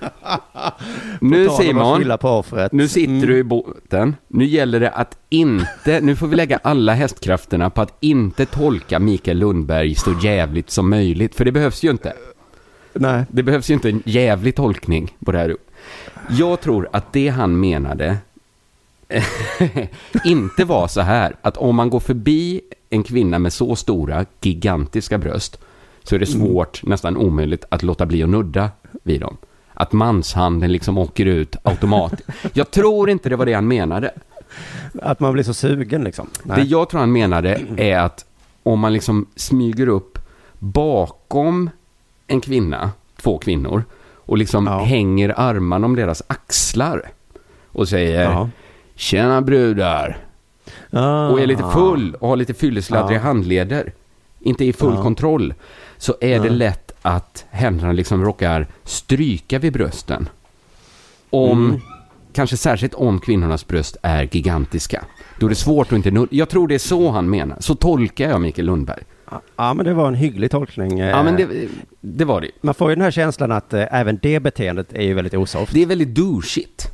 <laughs> Nu Simon, nu sitter Mm. du i båten. Nu gäller det att inte, nu får vi lägga alla hästkrafterna på att inte tolka Mikael Lundberg så jävligt som möjligt. För det behövs ju inte. Nej. Det behövs ju inte en jävlig tolkning på det här. Jag tror att det han menade <laughs> inte var så här att om man går förbi en kvinna med så stora, gigantiska bröst så är det svårt, nästan omöjligt, att låta bli att nudda vid dem. Att manshanden liksom åker ut automatiskt. <laughs> Jag tror inte det var det han menade. Att man blir så sugen liksom. Nej. Det jag tror han menade är att om man liksom smyger upp bakom en kvinna, två kvinnor, och liksom Ja. hänger armarna om deras axlar och säger Ja. Tjena brudar! Ah. Och är lite full och har lite fyllesladdriga Ja. handleder, inte i full Ja. kontroll, så är det lätt att händerna liksom råkar stryka vid brösten. Om, Mm. kanske särskilt om kvinnornas bröst är gigantiska. Då är det svårt att inte. Jag tror det är så han menar. Så tolkar jag Mikael Lundberg. Ja, men det var en hygglig tolkning. eh. Ja, men det, det var det. Man får ju den här känslan att eh, även det beteendet är ju väldigt osoft. Det är väldigt douchigt,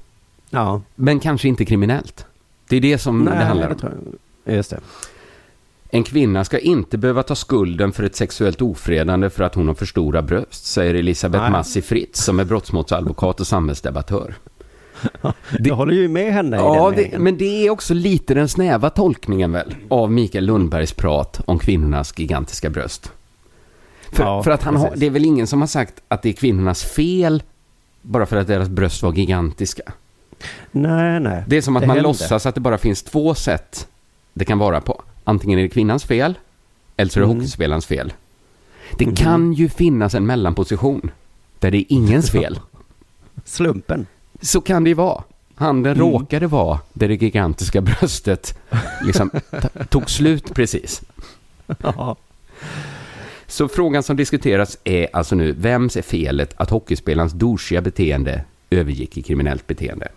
Ja. men kanske inte kriminellt. Det är det som det handlar om. Just det. En kvinna ska inte behöva ta skulden för ett sexuellt ofredande för att hon har för stora bröst, säger Elisabeth Nej. Massi Fritz som är brottmålsadvokat och samhällsdebattör. <laughs> Jag håller ju med henne i Ja, den det, men det är också lite den snäva tolkningen väl av Mikael Lundbergs prat om kvinnornas gigantiska bröst. För, Ja, för att han har, det är väl ingen som har sagt att det är kvinnornas fel bara för att deras bröst var gigantiska. Nej, nej. Det är som att man hände. låtsas att det bara finns två sätt det kan vara på. Antingen är det kvinnans fel, eller så är det Mm. hockeyspelarens fel. Det Mhm. kan ju finnas en mellanposition där det är ingens <laughs> fel. Slumpen. Så kan det ju vara. Handen Mm. råkade vara där det gigantiska <laughs> bröstet liksom tog slut precis. Ja. Så frågan som diskuteras är alltså nu, vems är felet att hockeyspelarens douchiga beteende övergick i kriminellt beteende?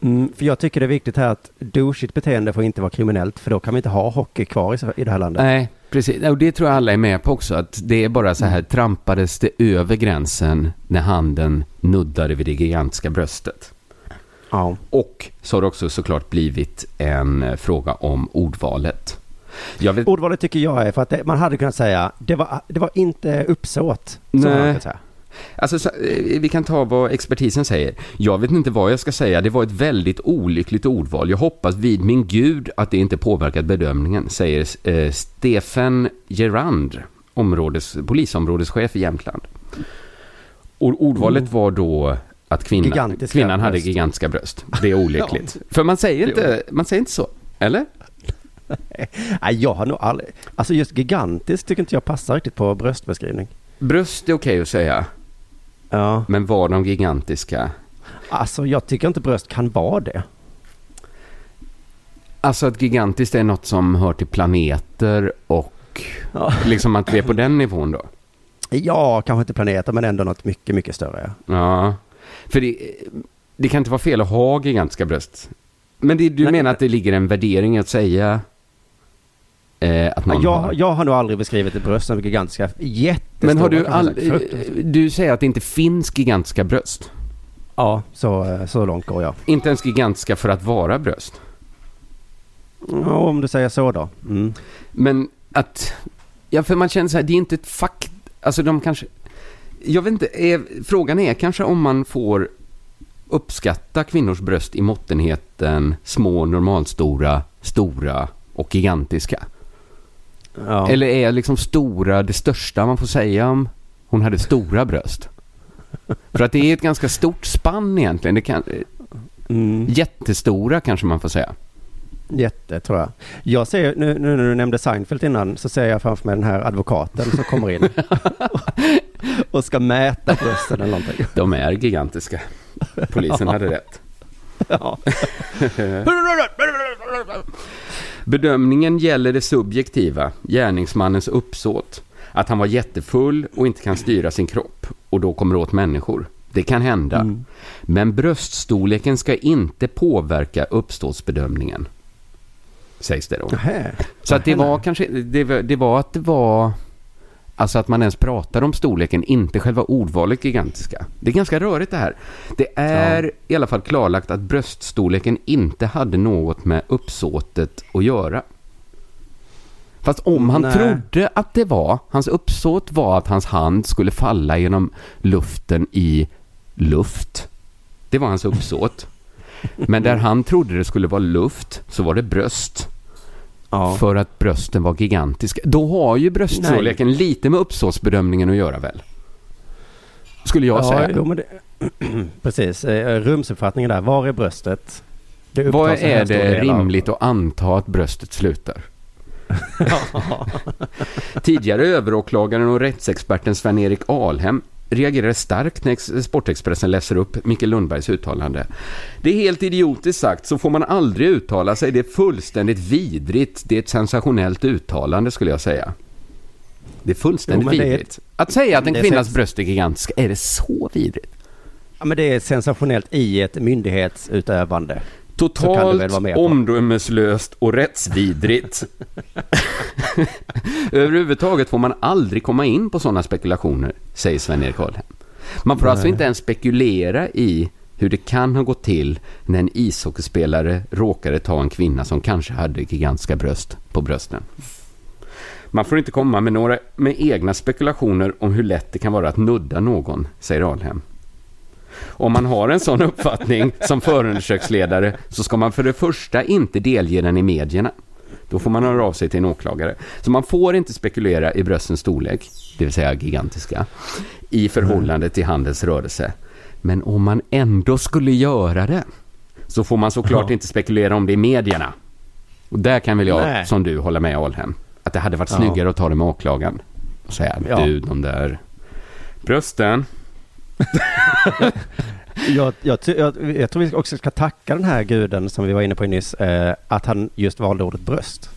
Mm, för jag tycker det är viktigt här att douchigt beteende får inte vara kriminellt för då kan vi inte ha hockey kvar i, det här landet. Nej, precis. Och det tror jag alla är med på också. Att det är bara så här, trampades det över gränsen när handen nuddade vid det gigantiska bröstet. Ja. Och så har det också såklart blivit en eh, fråga om ordvalet. Vet, Ordvalet tycker jag är för att det, man hade kunnat säga det var, det var inte uppsåt. Nej. Alltså, så, eh, vi kan ta vad expertisen säger. Jag vet inte vad jag ska säga. Det var ett väldigt olyckligt ordval. Jag hoppas vid min gud att det inte påverkat bedömningen, säger eh, Stefan Gerand, områdes, polisområdeschef i Jämtland. Och ordvalet var då att kvinna, Gigantiska kvinnan hade bröst. gigantiska bröst. Det är <laughs> olyckligt. För man säger, inte, man säger inte så, eller? <laughs> Nej, jag har nog aldrig... Alltså just gigantiskt tycker inte jag passar riktigt på bröstbeskrivning. Bröst är okej att säga, Ja. men var de gigantiska? Alltså jag tycker inte bröst kan vara det. Alltså att gigantiskt är något som hör till planeter och Ja. liksom att vi är på den nivån då. Ja, kanske inte planeter men ändå något mycket, mycket större. Ja, för det, det kan inte vara fel att ha gigantiska bröst. Men det, du Nej. menar att det ligger en värdering att säga eh, att man Jag, har... jag har nog aldrig beskrivit ett bröst som gigantiska. Jättestora. Men har du. Fruktansvärt. Du säger att det inte finns gigantiska bröst. Ja, så, så långt går jag. Inte ens gigantiska för att vara bröst. Ja, om du säger så då. Mm. Men att... Ja, för man känner så här, det är inte ett fakt... Alltså de kanske... Jag vet inte, är, frågan är kanske om man får uppskatta kvinnors bröst i måttenheten små, normalstora, stora och gigantiska. Ja. Eller är liksom stora det största man får säga om hon hade stora bröst? För att det är ett ganska stort spann egentligen. Det kan, Mm. jättestora kanske man får säga. Jätte, tror jag. Jag ser, nu, nu när du nämnde Seinfeld innan, så ser jag framför mig den här advokaten som kommer in och ska mäta brösten eller någonting. De är gigantiska. Polisen hade rätt. Ja. Bedömningen gäller det subjektiva, gärningsmannens uppsåt. Att han var jättefull och inte kan styra sin kropp och då kommer åt människor. Det kan hända. Mm. Men bröststorleken ska inte påverka uppståtsbedömningen. Sägs det då. Nähä. Så att det var kanske, det, det var att det var, alltså att man ens pratar om storleken, inte själva ordvalet gigantiska. Det är ganska rörigt det här. Det är i alla fall klarlagt att bröststorleken inte hade något med uppsåtet att göra. Fast om han Nej. trodde att det var, hans uppsåt var att hans hand skulle falla genom luften i luft. Det var hans uppsåt. Men där han trodde det skulle vara luft så var det bröst. Ja. För att brösten var gigantiska. Då har ju bröststorleken lite med uppsåtsbedömningen att göra väl? Skulle jag ja, säga. jo, men det, <clears throat> precis. Eh, Rumsuppfattningen där. Var är bröstet? Vad är det del av- rimligt att anta att bröstet slutar? <laughs> Tidigare överåklagaren och rättsexperten Sven-Erik Alhem reagerade starkt när Ex- Sportexpressen läser upp Mikael Lundbergs uttalande. Det är helt idiotiskt sagt, så får man aldrig uttala sig. Det är fullständigt vidrigt. Det är ett sensationellt uttalande skulle jag säga. Det är fullständigt Jo, det är vidrigt. Att säga att en kvinnas bröst är gigantiska, är det så vidrigt? Ja, men det är sensationellt i ett myndighetsutövande. Totalt omdömeslöst och rättsvidrigt. <laughs> Överhuvudtaget får man aldrig komma in på sådana spekulationer, säger Sven-Erik Alhem. Man får alltså Nej. inte ens spekulera i hur det kan ha gått till när en ishockeyspelare råkade ta en kvinna som kanske hade gigantiska bröst på brösten. Man får inte komma med några med egna spekulationer om hur lätt det kan vara att nudda någon, säger Alhem. Om man har en sån uppfattning som förundersöksledare så ska man för det första inte delge den i medierna. Då får man höra av sig till en åklagare. Så man får inte spekulera i bröstens storlek, det vill säga gigantiska, i förhållande till handens rörelse. Men om man ändå skulle göra det så får man såklart Ja. inte spekulera om det i medierna. Och där kan väl jag, Nej. som du, hålla med Alhem. Att det hade varit Ja. snyggare att ta det med åklagaren. Och säga, Ja. du, de där brösten. <laughs> Jag, jag, jag, jag tror vi också ska tacka den här guden som vi var inne på nyss, eh, att han just valde ordet bröst.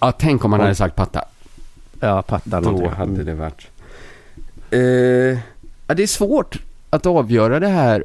Ja, tänk om man Ja. hade sagt patta. Ja, patta Då någonting. hade det varit... Eh, ja, det är svårt att avgöra det här.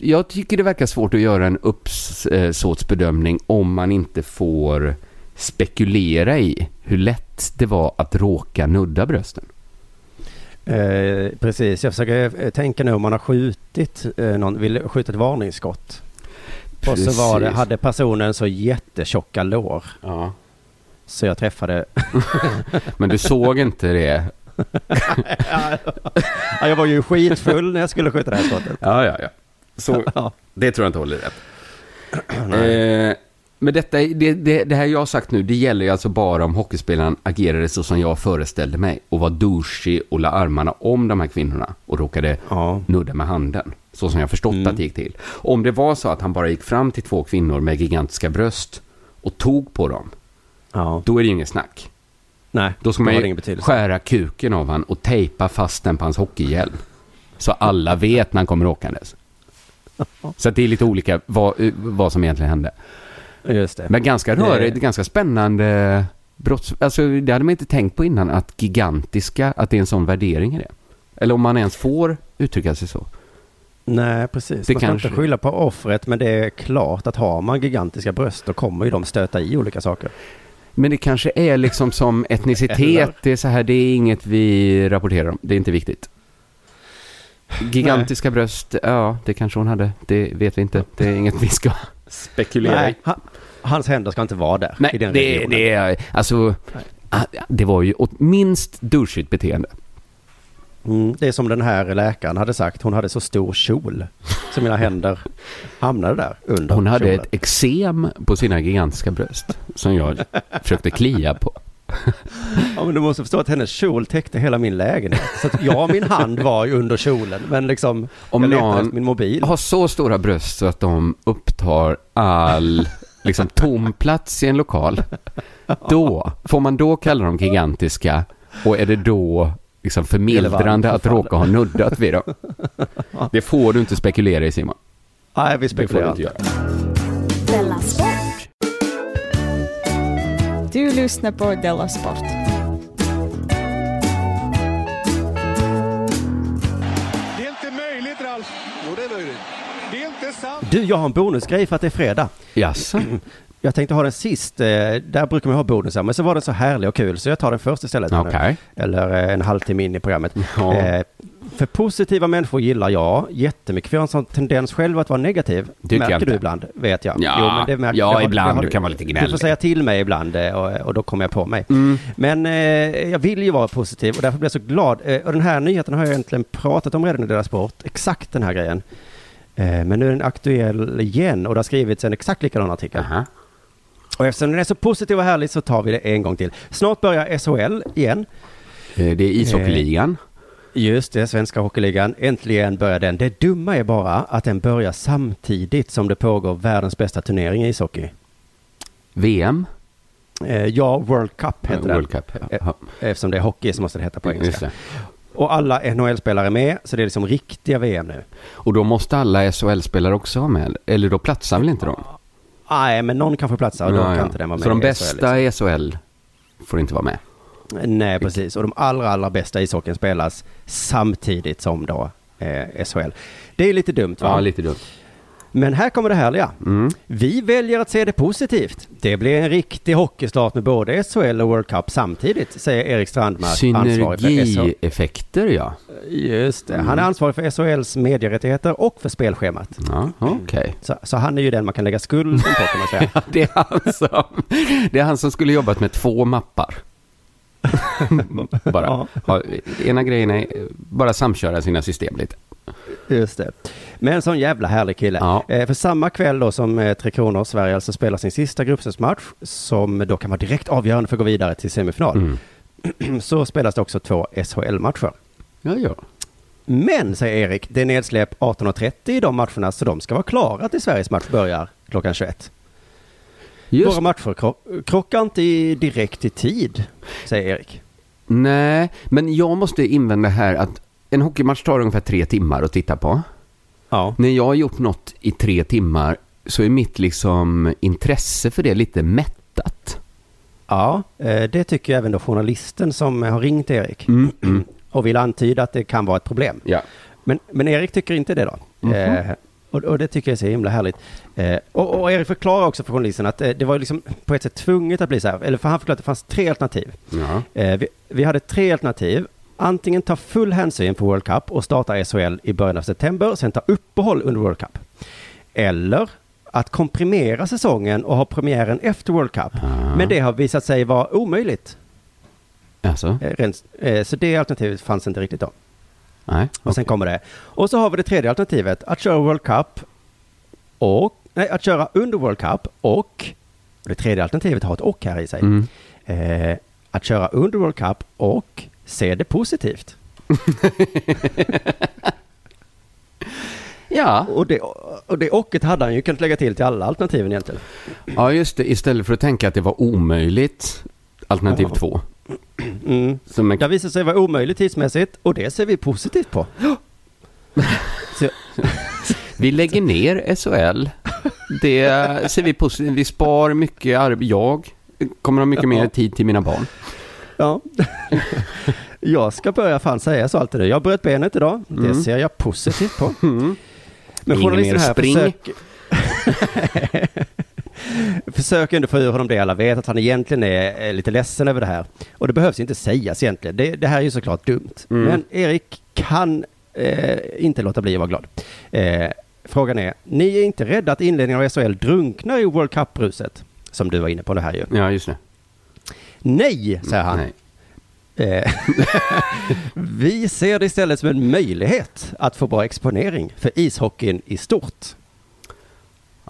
Jag tycker det verkar svårt att göra en uppsåtsbedömning om man inte får spekulera i hur lätt det var att råka nudda brösten. Eh, precis, jag försöker eh, tänka nu om man har skjutit eh, någon, vill skjuta ett varningsskott. Och så var det, hade personen så jättetjocka lår. Ja. Så jag träffade. <laughs> Men du såg inte det? <laughs> ja, jag var ju skitfull när jag skulle skjuta det här skottet. Ja, ja, ja. Så <laughs> det tror jag inte håller rätt. <clears throat> Eh, men detta, det, det, det här jag har sagt nu, det gäller ju alltså bara om hockeyspelaren agerade så som jag föreställde mig och var douchig och la armarna om de här kvinnorna och råkade ja. nudda med handen. Så som jag förstått mm. att det gick till. Om det var så att han bara gick fram till två kvinnor med gigantiska bröst och tog på dem, ja. då är det ju inget snack. Nej, då ska man ju skära kuken av han och tejpa fast den på hans hockeyhjälm. Så alla vet när han kommer åkandes. Så att det är lite olika vad, vad som egentligen hände. Just det. Men ganska rörigt, det... ganska spännande brotts... Alltså det hade man inte tänkt på innan att gigantiska, att det är en sån värdering i det. Eller om man ens får uttrycka sig så. Nej, precis. Det man ska kanske... inte skylla på offret, men det är klart att har man gigantiska bröst då kommer ju de stöta i olika saker. Men det kanske är liksom som <laughs> etnicitet, det är så här, det är inget vi rapporterar om, det är inte viktigt. Gigantiska bröst, ja, det kanske hon hade, det vet vi inte, det är inget vi ska spekulera i. Han, hans händer ska inte vara där Nej, i den det, regionen. det är, alltså, Nej. det var ju minst douchigt beteende. Mm, det är som den här läkaren hade sagt, hon hade så stor kjol. Så mina händer hamnade där under Hon hade kjolen. ett eksem på sina gigantiska bröst som jag försökte klia på. <laughs> Ja men du måste förstå att hennes kjol täckte hela min lägenhet. Så att ja, min hand var ju under kjolen. Men liksom, Om jag letade efter min mobil. har så stora bröst så att de upptar all liksom, tom plats i en lokal. Då, får man då kalla dem gigantiska? Och är det då liksom förmildrande att råka ha nuddat vid dem? <laughs> Det får du inte spekulera i Simon. Nej, vi spekulerar inte. Du lyssnar på Della Sport. Det är inte möjligt, Ralf. Jo, det är möjligt. Det är inte sant. Du, jag har en bonusgrej för att det är fredag. Jaså? <clears throat> Jag tänkte ha den sist, eh, där brukar man ha bonusar, men så var den så härlig och kul så jag tar den först istället. Okej. Eller eh, en halvtimme in i programmet. Ja. Eh, För positiva människor gillar jag jättemycket, för jag har en sån tendens själv att vara negativ. Tycker märker jag inte. du ibland, vet jag. Ja, men det märker, ja har- ibland. har- Du kan vara lite Du gnällig. får säga till mig ibland eh, och, och då kommer jag på mig. Mm. Men eh, jag vill ju vara positiv och därför blir jag så glad. Eh, och den här nyheten har jag egentligen pratat om redan i deras sport, exakt den här grejen. Eh, men nu är den aktuell igen och det har skrivits en exakt likadan artikel. Och eftersom den är så positiv och härlig så tar vi det en gång till. Snart börjar SHL igen. Eh, Det är ishockeyligan. Just det, Svenska Hockeyligan. Äntligen börjar den. Det dumma är bara att den börjar samtidigt som det pågår världens bästa turnering i ishockey. VM? Eh, ja, World Cup heter Ja, den. World Cup, ja. Eh, Eftersom det är hockey så måste det heta på engelska. Och alla NHL-spelare är med, så det är liksom riktiga VM nu. Och då måste alla SHL-spelare också vara med? Eller då platsar väl inte de? Nej, men någon kan få platsa och då Ja, kan ja. inte den vara med Så de i SHL, bästa i SHL får inte vara med? Nej, precis. Och de allra, allra bästa ishockeyn spelas samtidigt som då eh, SHL. Det är lite dumt va? Ja, lite dumt. Men här kommer det härliga. Mm. Vi väljer att se det positivt. Det blir en riktig hockeystart med både SHL och World Cup samtidigt, säger Erik Strandmark, ansvarig för SHL. Synergieffekter, ja. Just det. Han är Mm. ansvarig för SHLs medierättigheter och för spelschemat. Ja, okej. Så, så han är ju den man kan lägga skulden på kan man säga. <laughs> Ja, det, är han som, det är han som skulle jobbat med två mappar. <laughs> bara. Ha, ena grejen är bara samköra sina system lite. Just det. Men en sån jävla härlig kille. Eh, för samma kväll då som eh, Tre Kronor, Sverige alltså spelar sin sista gruppspelsmatch, som då kan vara direkt avgörande för att gå vidare till semifinal, <clears throat> så spelas det också två SHL-matcher. Ja, ja. Men, säger Erik, det är nedsläpp 18.30 i de matcherna, så de ska vara klara till Sveriges match börjar klockan 21. Just. Våra matcher kro- krockar inte i, direkt i tid, säger Erik. Nej, men jag måste invända här att en hockeymatch tar ungefär tre timmar att titta på. Ja. När jag har gjort något i tre timmar så är mitt liksom intresse för det lite mättat. Ja, eh, det tycker även då journalisten som har ringt Erik. Mm, mm. <clears throat> och vill antyda att det kan vara ett problem. Ja. Men, men Erik tycker inte det då. Mhm. Eh, och, och det tycker jag är så himla härligt. Eh, och, och Erik förklarar också för journalisten att eh, det var liksom på ett sätt tvunget att bli så här. Eller för han förklarade att det fanns tre alternativ. Ja. Eh, vi, vi hade tre alternativ. Antingen ta full hänsyn på World Cup och starta SHL i början av september, sen ta uppehåll under World Cup. Eller att komprimera säsongen och ha premiären efter World Cup. Men det har visat sig vara omöjligt. Alltså? Eh, rent, eh, så det alternativet fanns inte riktigt då. Nej. Och sen kommer det. Och så har vi det tredje alternativet, att köra World Cup och, nej, att köra under World Cup och, det tredje alternativet har ett och här i sig. Mm. Eh, att köra under World Cup och se det positivt. <laughs> Ja. Och det, och det ochet hade han ju kunnat lägga till till alla alternativen egentligen. Ja, just det. Istället för att tänka att det var omöjligt, alternativ Ja. två. Mm. Som en... Det visar sig vara omöjligt tidsmässigt och det ser vi positivt på. Så, Vi lägger ner SHL. Det ser vi positivt. Vi spar mycket arbete. Jag kommer ha mycket mer tid till mina barn. ja. <laughs> Jag ska börja fan säga så alltid. Jag bröt benet idag. Det Mm. ser jag positivt på. Men Ingen mer spring. försöker... <laughs> försöker ändå få ur honom det alla vet, att han egentligen är lite ledsen över det här. Och det behövs inte sägas egentligen. Det, det här är ju såklart dumt. Mm. Men Erik kan eh, inte låta bli att vara glad. Eh, frågan är, ni är inte rädda att inledningen av SHL drunknar i World Cup-bruset? Som du var inne på det här ju. Ja, just det. Nej, säger han. Nej. Eh, <laughs> Vi ser det istället som en möjlighet att få bra exponering för ishockeyn i stort.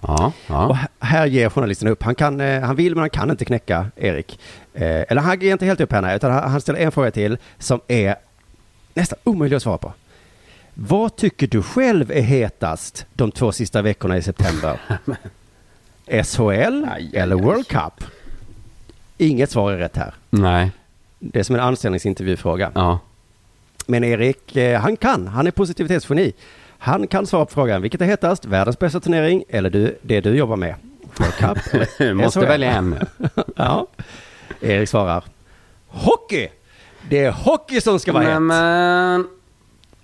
Ja, Och ja. h- här ger journalisten upp. Han, kan, eh, han vill men han kan inte knäcka Erik. Eh, eller han ger inte helt upp här nej, utan han han ställer en fråga till som är nästan omöjlig att svara på. Vad tycker du själv är hetast de två sista veckorna i september? <laughs> SHL eller World Cup? Inget svar är rätt här. Nej. Det är som en anställningsintervjufråga. Ja. Men Erik, eh, han kan. Han är positivitetsgeni. Han kan svara på frågan, vilket är hetast? Världens bästa turnering eller du, det du jobbar med? World Cup eller <laughs> Måste välja en. <laughs> ja. Erik svarar, hockey! Det är hockey som ska vara hett. Men,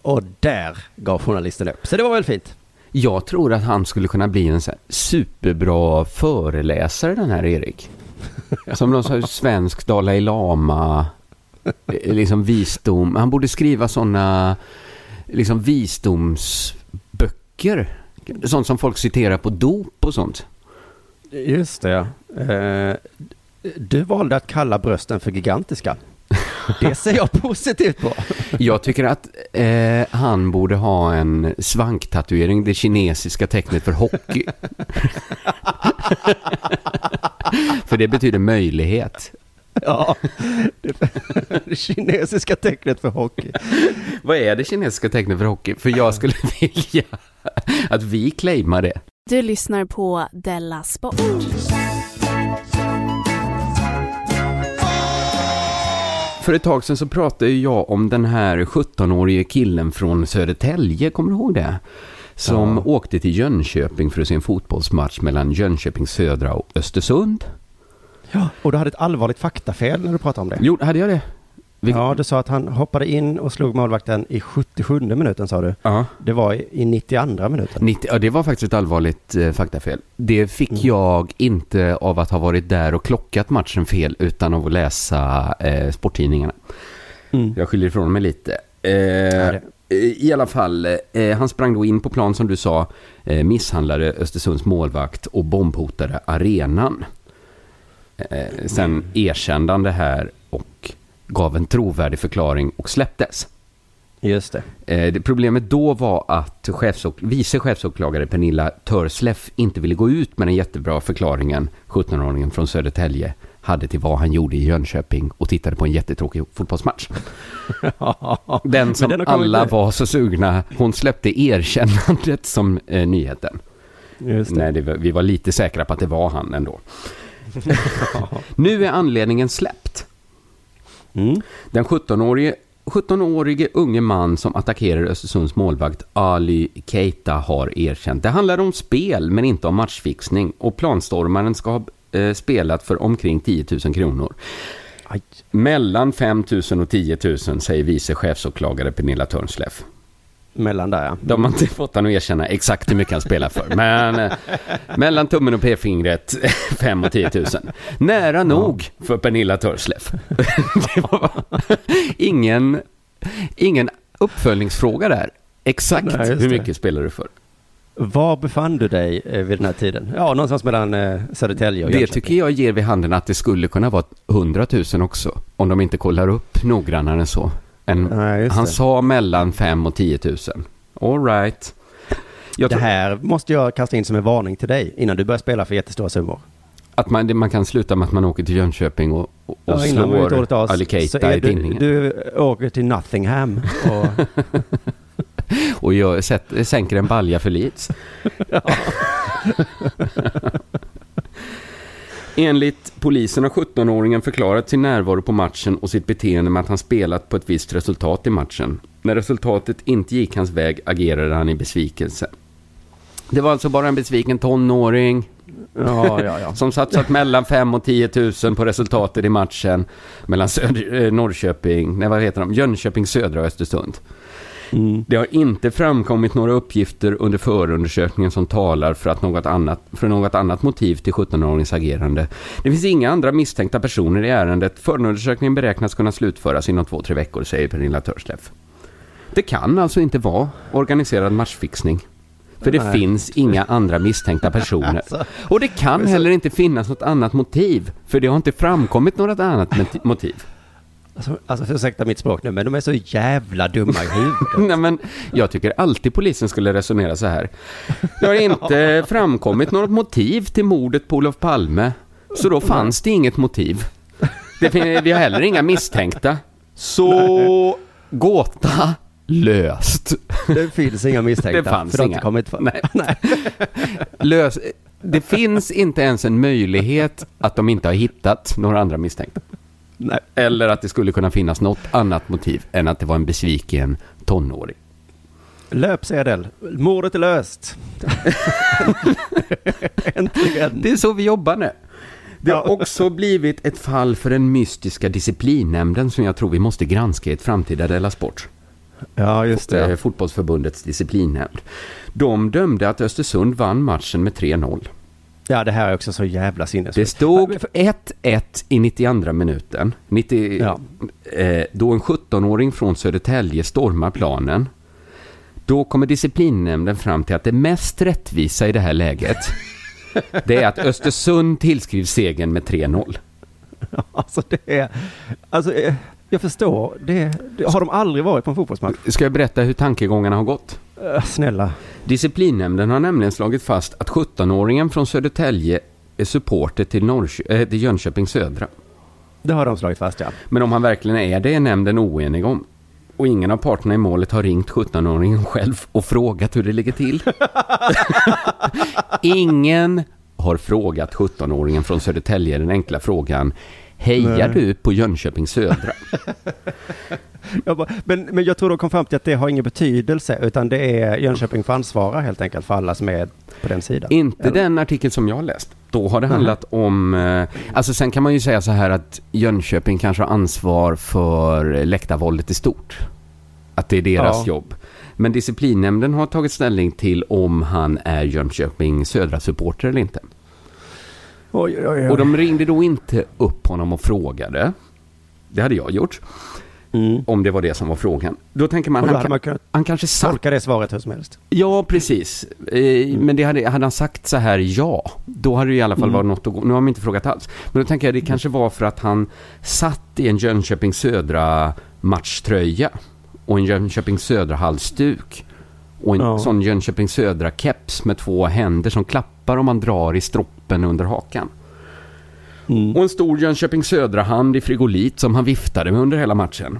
Och där gav journalisten upp. Så det var väl fint. jag tror att han skulle kunna bli en så superbra föreläsare den här Erik. <laughs> Som någon sorts svensk Dalai Lama, eh, liksom visdom. Han borde skriva sådana liksom visdomsböcker. Sånt som folk citerar på dop och sånt. Just det. Eh, Du valde att kalla brösten för gigantiska. Det ser jag <laughs> positivt på. Jag tycker att eh, han borde ha en svanktatuering, det kinesiska tecknet för hockey. <laughs> för det betyder möjlighet. Ja, det, <laughs> det kinesiska tecknet för hockey. Vad är det kinesiska tecknet för hockey? För jag skulle <laughs> vilja att vi claimar det. Du lyssnar på Della Sport. För ett tag sedan så pratade jag om den här 17-årige killen från Södertälje, kommer du ihåg det? Som Ja. åkte till Jönköping för att se en fotbollsmatch mellan Jönköping Södra och Östersund. Ja, och du hade ett allvarligt faktafel när du pratade om det. Jo, hade jag det? Vi- Ja, du sa att han hoppade in och slog målvakten i 77 minuten sa du. Ja. Det var i, i 92 minuten. 90, ja, det var faktiskt ett allvarligt eh, faktafel. Det fick jag inte av att ha varit där och klockat matchen fel utan av att läsa eh, sporttidningarna. Mm. Jag skyller ifrån mig lite. Eh, I alla fall, eh, han sprang då in på plan som du sa, eh, misshandlade Östersunds målvakt och bombhotade arenan. Eh, sen det här och gav en trovärdig förklaring och släpptes. Just det. Eh, det problemet då var att chefsåk- vice chefsåklagare Pernilla Törsleff inte ville gå ut med den jättebra förklaringen 17-åringen från Södertälje hade till vad han gjorde i Jönköping och tittade på en jättetråkig fotbollsmatch. <laughs> Den som den alla nu. var så sugna, hon släppte erkännandet som eh, nyheten. Just det. Nej, det var, vi var lite säkra på att det var han ändå. <laughs> nu är anledningen släppt. Mm. Den 17-årige 17-årige unge man som attackerar Östersunds målvakt Ali Keita har erkänt. Det handlar om spel men inte om matchfixning och planstormaren ska ha eh, spelat för omkring 10 000 kronor. Mellan 5 000 och 10 000 säger vice chefsåklagare Pernilla Törnsleff. Mellan där ja. De har inte fått han att erkänna exakt hur mycket han spelar för. Men eh, mellan tummen och p-fingret 5 <laughs> och 10 000. Nära nog för Pernilla Törsleff. <laughs> Det var ingen, ingen uppföljningsfråga där. Exakt Nej, hur det. mycket spelar du för? Var befann du dig eh, vid den här tiden? Ja, någonstans mellan eh, Södertälje och Det Jönköping. tycker jag ger vid handen att det skulle kunna vara 100 000 också. Om de inte kollar upp noggrannare än så. En, just han det. sa mellan 5 och 10 000. All right. Jag det här måste jag kasta in som en varning till dig innan du börjar spela för jättestora summor. Att man, man kan sluta med att man åker till Jönköping och, och, Ja, slår av Ali så Keita är i du, tinningen. du åker till Nottingham och <laughs> Och jag sätter, sänker en balja för Leeds. <laughs> <laughs> Enligt polisen har 17-åringen förklarat sin närvaro på matchen och sitt beteende med att han spelat på ett visst resultat i matchen. När resultatet inte gick hans väg agerade han i besvikelse. Det var alltså bara en besviken tonåring Ja, ja, ja. <laughs> som satsat mellan 5 och 10 000 på resultatet i matchen mellan Söder, eh, Norrköping, nej vad heter de, Jönköping Södra och Östersund. Mm. Det har inte framkommit några uppgifter under förundersökningen som talar för, att något annat, för något annat motiv till 17-åringens agerande. Det finns inga andra misstänkta personer i ärendet. Förundersökningen beräknas kunna slutföras inom två, tre veckor, säger Pernilla Törsleff. Det kan alltså inte vara organiserad matchfixning. För det Nej. finns inga andra misstänkta personer. <laughs> Alltså. Och det kan heller inte finnas något annat motiv. För det har inte framkommit något annat mot- motiv. Alltså, alltså ursäkta mitt språk nu, men de är så jävla dumma i huvudet. <laughs> Nej, men jag tycker alltid polisen skulle resonera så här. Det har inte <laughs> framkommit något motiv till mordet på Olof Palme. Så då fanns det inget motiv. Det fin- vi har heller inga misstänkta. Så gåta löst. Det finns inga misstänkta. Det fanns för inga. inte kommit för. <laughs> Nej. Lös. Det finns inte ens en möjlighet att de inte har hittat några andra misstänkta. Nej. Eller att det skulle kunna finnas något annat motiv än att det var en besviken tonåring. Löpsedel. Mordet är löst. <laughs> Äntligen. Det är så vi jobbar nu. Det har också blivit ett fall för den mystiska disciplinnämnden som jag tror vi måste granska i ett framtida Della Sport. Ja, just Eh, det. Fotbollsförbundets disciplinnämnd. De dömde att Östersund vann matchen med 3-0. Ja, det här är också så jävla Det sinnessjukt. stod 1-1 i 92 minuten. 90, Ja. eh, då en 17-åring från Södertälje stormar planen. Då kommer disciplinnämnden fram till att det mest rättvisa i det här läget det är att Östersund tillskrivs segern med 3-0. <laughs> Alltså det är... Alltså, eh, jag förstår. Det, det har de aldrig varit på en fotbollsmatch. Ska jag berätta hur tankegångarna har gått? Eh, Snälla. Disciplinnämnden har nämligen slagit fast att 17-åringen från Södertälje är supporter till, Norrkö- äh, till Jönköping Södra. Det har de slagit fast, ja. Men om han verkligen är det är nämnden oenig om. Och ingen av parterna i målet har ringt 17-åringen själv och frågat hur det ligger till. <laughs> ingen har frågat 17-åringen från Södertälje den enkla frågan Hejar Nej. du på Jönköping Södra? <laughs> Jag bara, men, men jag tror de kom fram till att det har ingen betydelse, utan det är Jönköping får ansvara helt enkelt för alla som är på den sidan. Inte Eller? den artikel som jag har läst. Då har det handlat om, eh, alltså sen kan man ju säga så här att Jönköping kanske har ansvar för läktarvåldet i stort. Att det är deras Ja. jobb. Men disciplinnämnden har tagit ställning till om han är Jönköping södra supporter eller inte. Oj, oj, oj. Och de ringde då inte upp honom och frågade. Det hade jag gjort. Om det var det som var frågan. Då tänker man, Mm. Då han, kan- man kunnat han kanske satt tolka det svaret hur som helst. Ja, precis. Eh, Mm. Men det hade, hade han sagt så här ja, då hade det i alla fall Mm. varit något att gå. Nu har de inte frågat alls. Men då tänker jag det kanske var för att han satt i en Jönköping Södra matchtröja och en Jönköping Södra halsduk och en Ja. sån Jönköping Södra keps med två händer som klappar om man drar i stroppen under hakan. Mm. Och en stor Jönköping Södra hand i frigolit som han viftade med under hela matchen.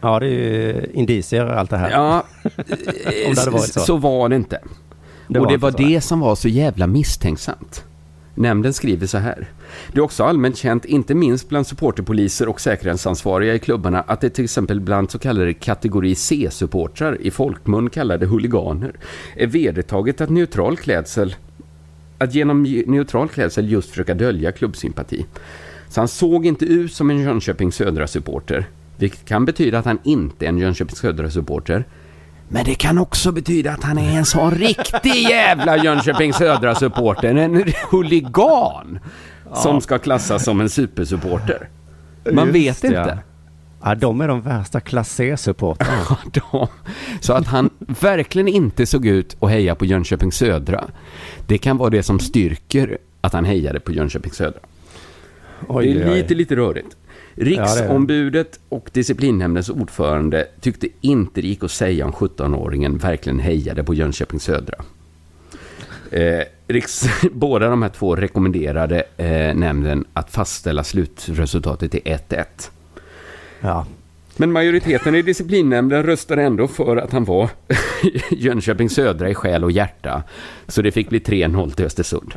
Ja, det är ju indicier allt det här. Ja, <laughs> det så. så var det inte. Det och var det var det som var så jävla misstänksamt. Nämnden skriver så här. Det är också allmänt känt, inte minst bland supporterpoliser och säkerhetsansvariga i klubbarna, att det till exempel bland så kallade kategori C-supportrar, i folkmun kallade huliganer, är vedertaget att neutral klädsel att genom neutral klädsel just försöka dölja klubbsympati. Så han såg inte ut som en Jönköping Södra-supporter, vilket kan betyda att han inte är en Jönköping Södra-supporter. Men det kan också betyda att han är en sån riktig jävla Jönköping Södra-supporter, en huligan, som ska klassas som en supersupporter. Man Just vet det, inte. Ja. de är de värsta klass C-supportrarna. Ja, <laughs> Så att han verkligen inte såg ut att heja på Jönköping Södra. Det kan vara det som styrker att han hejade på Jönköping Södra. Oj, det är oj, lite, lite rörigt. Riksombudet och disciplinnämndens ordförande tyckte inte det gick att säga om 17-åringen verkligen hejade på Jönköping Södra. Eh, Riks, <laughs> båda de här två rekommenderade eh, nämnden att fastställa slutresultatet till 1-1. Ja. Men majoriteten i disciplinnämnden röstade ändå för att han var <laughs> Jönköping Södra i själ och hjärta. Så det fick bli 3-0 till Östersund.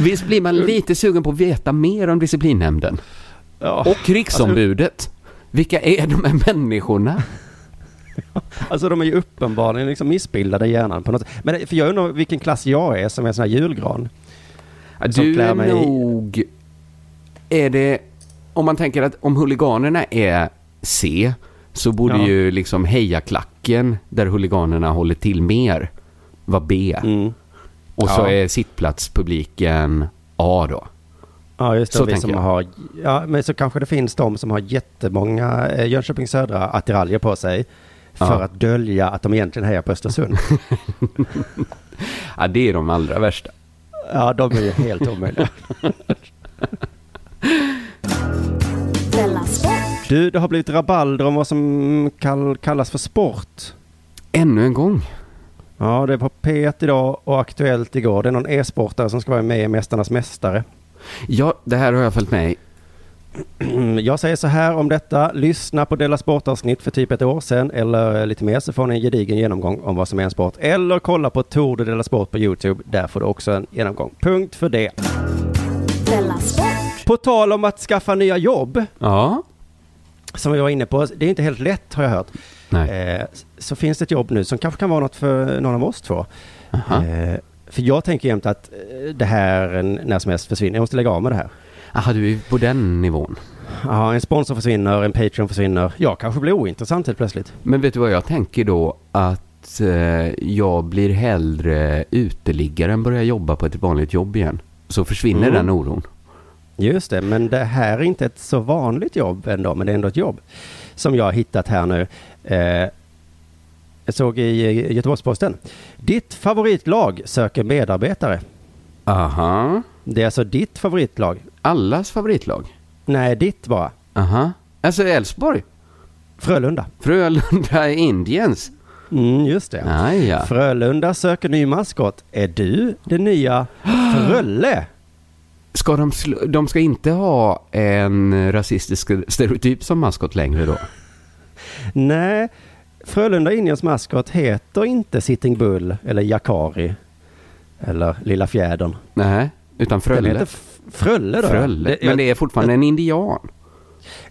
Visst blir man lite sugen på att veta mer om disciplinnämnden? Ja. Och riksombudet. Vilka är de här människorna? <laughs> Alltså de är ju uppenbarligen liksom missbildade i hjärnan på något sätt. Men för jag undrar vilken klass jag är som är en sån här julgran. Du är nog... Är det... Om man tänker att om huliganerna är C så borde Ja. ju liksom hejaklacken där huliganerna håller till mer vara B. Och så Ja. är sittplatspubliken A då. Ja, just det. Så vi som jag. har, ja, men så kanske det finns de som har jättemånga eh, Jönköping Södra attiraljer på sig. För Ja. att dölja att de egentligen hejar på Östersund. <laughs> Ja, det är de allra värsta. ja, de är ju helt omöjliga. <laughs> Du, det har blivit rabalder om vad som kall, kallas för sport. Ännu en gång. Ja, det var P1 idag och Aktuellt igår. Det är någon e-sportare som ska vara med i Mästarnas Mästare. Ja, det här har jag följt med i. <clears throat> Jag säger så här om detta. Lyssna på Della Sport-avsnitt för typ ett år sedan eller lite mer så får ni en gedigen genomgång om vad som är en sport. Eller kolla på Tour de Della Sport på Youtube. Där får du också en genomgång. Punkt för det. På tal om att skaffa nya jobb, Ja. som vi var inne på. Det är inte helt lätt har jag hört. Eh, så finns det ett jobb nu som kanske kan vara något för någon av oss två. Eh, för jag tänker jämt att eh, det här när som helst försvinner. Jag måste lägga av med det här. Aha, du är på den nivån. Ja, en sponsor försvinner, en Patreon försvinner. Jag kanske blir ointressant helt plötsligt. Men vet du vad jag tänker då? Att eh, jag blir hellre uteliggare än börjar jobba på ett vanligt jobb igen. Så försvinner Mm. den oron. Just det, men det här är inte ett så vanligt jobb ändå, men det är ändå ett jobb som jag har hittat här nu. Eh, jag såg i Göteborgs-Posten. Ditt favoritlag söker medarbetare. Aha. Det är alltså ditt favoritlag. Allas favoritlag? Nej, ditt bara. Aha. Alltså Elfsborg? Frölunda. Frölunda Indians? Mm, just det. Ah, ja. Frölunda söker ny maskot. Är du det nya Frölle? Ska de, de ska inte ha en rasistisk stereotyp som maskot längre då? Nej, Frölunda Indians maskot heter inte Sitting Bull eller Jakari eller Lilla Fjädern. Nej, utan Den Frölle. heter F- Frölle då. Frölle. Det- Men det är fortfarande en indian.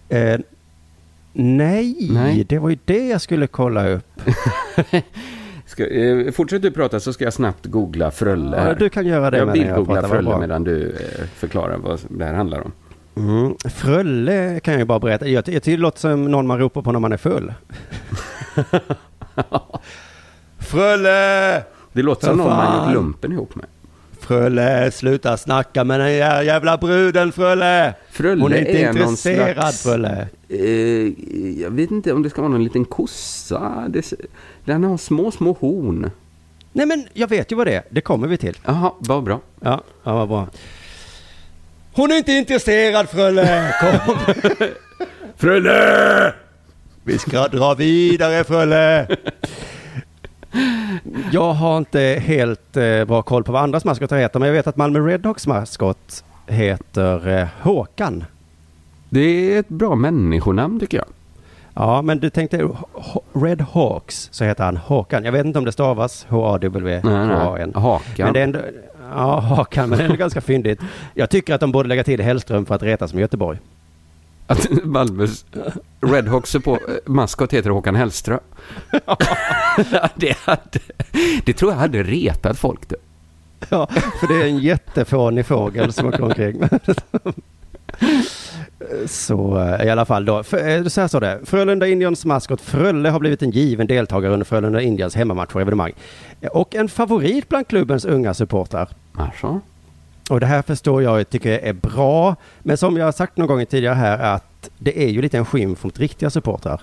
Eh, nej, Nej. det var ju det jag skulle kolla upp. <laughs> Ska, eh, fortsätt du prata så ska jag snabbt googla Frölle. Ja, du kan göra det Jag jag bildgooglar Frölle medan du eh, förklarar vad det här handlar om. Mm. Frölle kan jag ju bara berätta. Jag, jag tycker det låter som någon man ropar på när man är full. <laughs> Frölle! Det låter som någon man gjort lumpen ihop med. Frölle, sluta snacka med den jävla bruden Frölle! Frölle Hon är inte är intresserad slags- Frölle. Eh, jag vet inte om det ska vara någon liten kossa. Det, den har små, små horn. Nej men jag vet ju vad det är. Det kommer vi till. Jaha, vad bra. Ja, ja vad bra. Hon är inte intresserad Frölle! Kom! <laughs> Frölle! Vi ska dra vidare Frölle! Jag har inte helt eh, bra koll på vad andras maskotar heter, men jag vet att Malmö Redhawks maskot heter eh, Håkan. Det är ett bra människonamn tycker jag. Ja, men du tänkte Red Hawks så heter han Håkan. Jag vet inte om det stavas H-A-W-H-A-N. Hakan. Men det är ändå, ja, Hakan, men det är ändå ganska fyndigt. Jag tycker att de borde lägga till Hellström för att retas med Göteborg. Att Malmös Redhawks på eh, maskot heter Håkan Hellström. Ja, <laughs> det, hade, det tror jag hade retat folk. Det. Ja, för det är en jättefånig fågel som åker omkring. Så eh, i alla fall då, för, eh, så här står det. Frölunda Indians maskot Frölle har blivit en given deltagare under Frölunda Indians hemmamatcher och evenemang. Och en favorit bland klubbens unga supportrar. Alltså. Och det här förstår jag tycker är bra. Men som jag har sagt någon gång tidigare här att det är ju lite en skymf mot riktiga supportrar.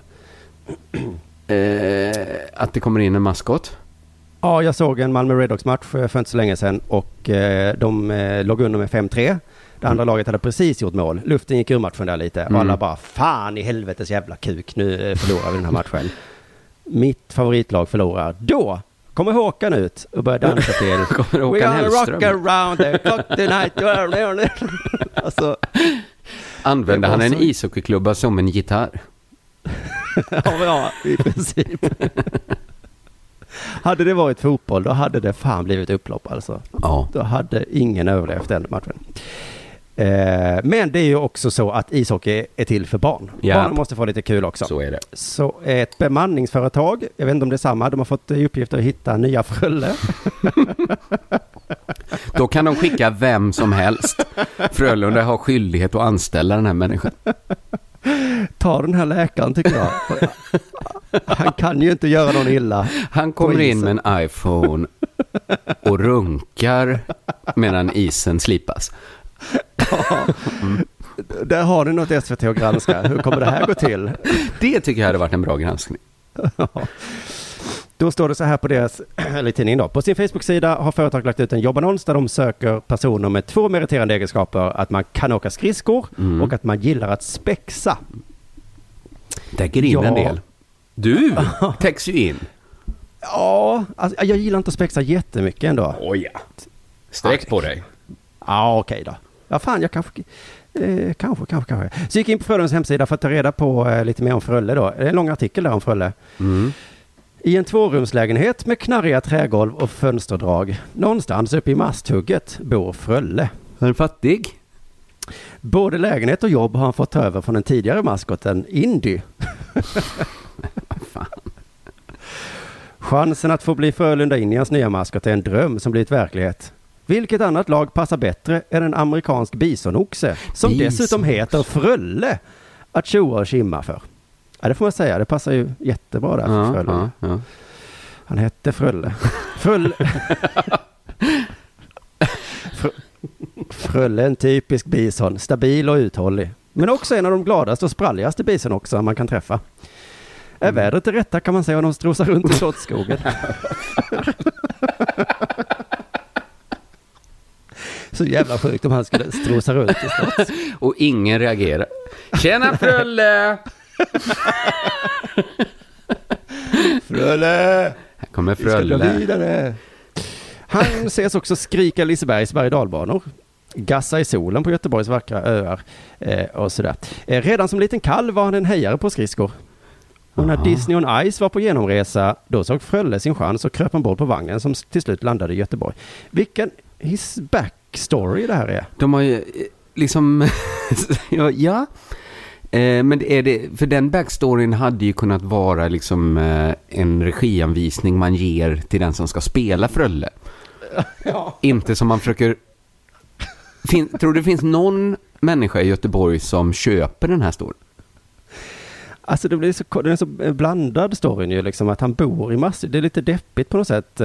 Eh, att det kommer in en maskot. Ja, jag såg en Malmö Redhawks match eh, för inte så länge sedan och eh, de eh, låg under med 5-3. Det andra laget hade precis gjort mål. Luften gick ur matchen där lite Mm. och alla bara fan i helvetes jävla kuk, nu förlorar vi den här matchen. Mitt favoritlag förlorar. Då kommer Håkan ut och börjar dansa till <laughs> Kommer Håkan We gonna rock around the clock tonight. <laughs> alltså, Använder han en ishockeyklubba som en gitarr? <laughs> ja, ja, i princip. hade det varit fotboll, då hade det fan blivit upplopp alltså. Ja. Då hade ingen överlevt den matchen. Eh, men det är ju också så att ishockey är till för barn. Ja. Barnen måste få lite kul också. Så är det. Så ett bemanningsföretag, jag vet inte om det är samma, de har fått i uppgift att hitta nya Frölle. <laughs> Då kan de skicka vem som helst. Frölunda har skyldighet att anställa den här människan. Ta den här läkaren tycker jag. Han kan ju inte göra någon illa. Han kommer in med en iPhone och runkar medan isen slipas. <laughs> Där har ni något SVT att granska. Hur kommer det här gå till? Det tycker jag hade varit en bra granskning. <laughs> Då står det så här på deras, <clears throat> eller tidningen då. På sin Facebook-sida har företaget lagt ut en jobbannons där de söker personer med två meriterande egenskaper. Att man kan åka skridskor Mm. och att man gillar att spexa. Täcker in Ja. en del. Du <laughs> täcks ju in. Ja, alltså, jag gillar inte att spexa jättemycket ändå. Oj ja. Sträck på dig. Ja, okej då. Ja, fan, jag kanske... Eh, kanske, kanske, kanske. Så jag gick in på Frölundas hemsida för att ta reda på eh, lite mer om Frölle då. Det är en lång artikel där om Frölle. Mm. I en tvårumslägenhet med knarriga trägolv och fönsterdrag någonstans uppe i Masthugget bor Frölle. Är han fattig? Både lägenhet och jobb har han fått ta över från den tidigare maskoten Indy. <laughs> Chansen att få bli Frölunda Indians nya maskot är en dröm som blivit verklighet. Vilket annat lag passar bättre än en amerikansk bisonoxe som Bisonoxe. dessutom heter Frölle att tjoa och kimma för? Ja, det får man säga. Det passar ju jättebra där för Ja, Frölunda. ja, ja. Han hette Frölle. Frölle. Fr- Frölle är en typisk bison, stabil och uthållig. Men också en av de gladaste och spralligaste bison också man kan träffa. Är vädret det rätta kan man säga om de strosar runt i <laughs> Slottsskogen. Så jävla sjukt om han skulle strosa runt i Slotts. <laughs> Och ingen reagerar. Tjena Frölle! <laughs> Frölle! Här kommer Vi ska dra Frölle. vidare. Han ses också skrika Lisebergs berg dalbanor. Gassa i solen på Göteborgs vackra öar eh, och sådär. Eh, redan som liten kalv var han en hejare på skridskor. Och när Aha. Disney on Ice var på genomresa, då såg Frölle sin chans och kröp ombord på vagnen som till slut landade i Göteborg. Vilken his backstory det här är. De har ju eh, liksom, <laughs> ja, ja. Eh, men är det, för den backstoryn hade ju kunnat vara liksom eh, en regianvisning man ger till den som ska spela Frölle. <laughs> Ja. Inte som man försöker... Fin, tror du det finns någon människa i Göteborg som köper den här storyn? Alltså det blir så, den är så blandad storyn ju liksom att han bor i massor. Det är lite deppigt på något sätt.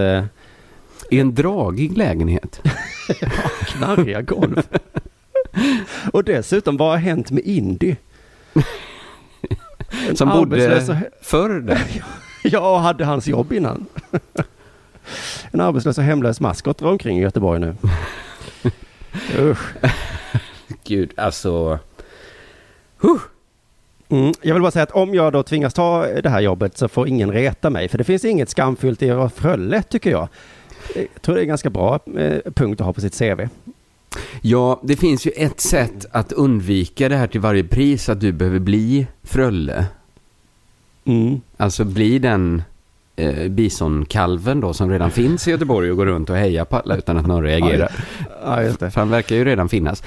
I en dragig lägenhet. ja, <laughs> knarriga golv. Och dessutom, vad har hänt med Indy? <laughs> Som bodde förr där. <laughs> Ja, och hade hans jobb innan. En arbetslös och hemlös maskot drar omkring i Göteborg nu. Usch. Gud, alltså... Mm, jag vill bara säga att om jag då tvingas ta det här jobbet så får ingen reta mig. För det finns inget skamfyllt i att vara Frölle, tycker jag. Jag tror det är en ganska bra eh, punkt att ha på sitt CV. Ja, det finns ju ett sätt att undvika det här till varje pris, att du behöver bli Frölle. Mm. Alltså bli den eh, bisonkalven då som redan finns i Göteborg och går runt och hejar på alla utan att någon reagerar. Ja, just det. För han verkar ju redan finnas.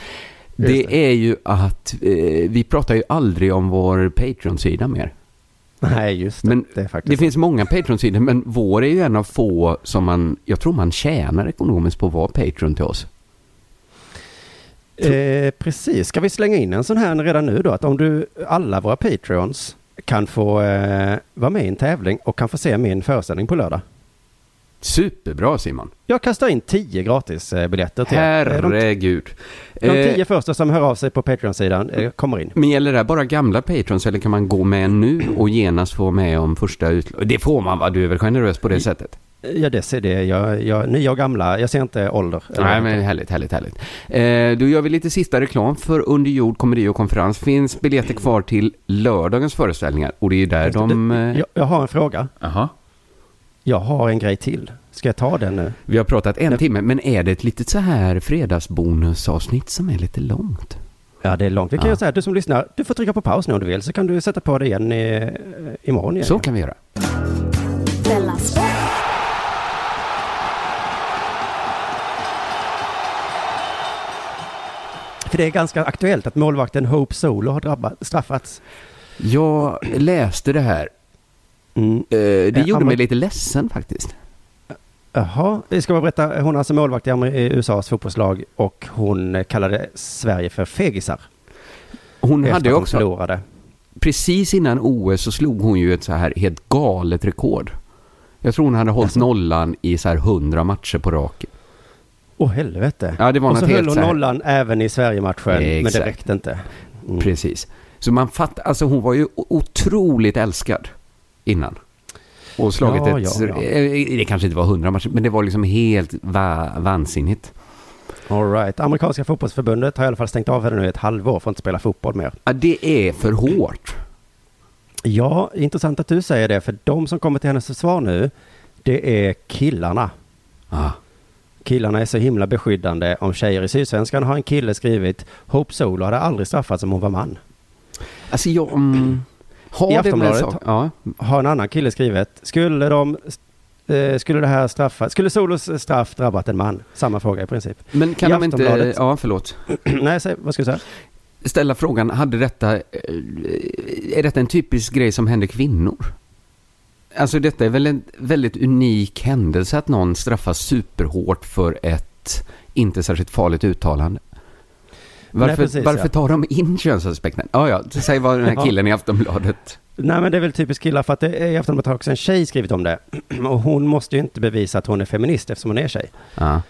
Just Det är ju att eh, vi pratar ju aldrig om vår Patreon-sida mer. Nej, just det. Men det Det finns många Patreon-sidor, men vår är ju en av få som man, jag tror man tjänar ekonomiskt på att vara Patreon till oss. Eh, precis. Ska vi slänga in en sån här redan nu då? Att om du, alla våra Patreons kan få eh, vara med i en tävling och kan få se min föreställning på lördag. Superbra Simon. Jag kastar in tio gratis eh, biljetter till er. Eh, De, Herregud. de Eh, tio första som hör av sig på Patreon-sidan eh, kommer in. Men gäller det här bara gamla patrons eller kan man gå med nu och genast få med om första utlåningen? Det får man va? Du är väl generös på det sättet? Ja, det ser det. Jag, jag, nya och gamla. Jag ser inte ålder. Nej men härligt, härligt, härligt. Eh, då gör vi lite sista reklam för Under jord komedi och konferens. Finns biljetter kvar till lördagens föreställningar och det är ju där de... eh, jag, jag har en fråga. Jaha. Jag har en grej till. Ska jag ta den nu? Vi har pratat en timme, men är det ett litet så här fredagsbonusavsnitt som är lite långt? Ja, det är långt. Vi kan Ja. göra så här, du som lyssnar, du får trycka på paus nu om du vill, så kan du sätta på det igen i, imorgon igen. Så kan vi göra. För det är ganska aktuellt att målvakten Hope Solo har drabbat, straffats. Jag läste det här. Mm. Det Eh, gjorde Amer- mig lite ledsen faktiskt. Jaha, det ska jag berätta. Hon är alltså målvakt i USAs fotbollslag och hon eh, kallade Sverige för fegisar. Hon efter hade ju också, förlorade. precis innan OS så slog hon ju ett så här helt galet rekord. Jag tror hon hade hållit nollan i så här 100 matcher på raken. Åh helvete. Ja, det var och så höll hon så här- nollan även i Sverige-matchen, men det räckte inte. Mm. Precis. Så man fattar, alltså hon var ju otroligt älskad innan. Och slagit Ja, ett, ja, ja. eh, det kanske inte var 100 matcher, men det var liksom helt va, vansinnigt. All right. Amerikanska fotbollsförbundet har i alla fall stängt av henne nu i ett halvår för att inte spela fotboll mer. Ja, det är för hårt. Ja, intressant att du säger det, för de som kommer till hennes försvar nu, det är killarna. Ah. Killarna är så himla beskyddande om tjejer. I Sydsvenskan har en kille skrivit Hope Solo hade aldrig straffats om hon var man. Alltså jag... Mm, har I Aftonbladet? Ja. har en annan kille skrivit, skulle de eh, skulle det här straffa, skulle Solos straff drabbat en man? Samma fråga i princip. Men kan I de inte... Ja, förlåt. <clears throat> Nej, säg, vad ska du säga? Ställa frågan, hade detta... eh, Är detta en typisk grej som händer kvinnor? Alltså detta är väl en väldigt unik händelse att någon straffas superhårt för ett inte särskilt farligt uttalande. Varför, precis, varför ja. tar de in könsaspekten? Ja, ja, säg vad den här killen i Aftonbladet. Nej men det är väl typiskt killar för att det är i Aftonbladet har också en tjej skrivit om det. <clears throat> Och hon måste ju inte bevisa att hon är feminist eftersom hon är tjej. Ja,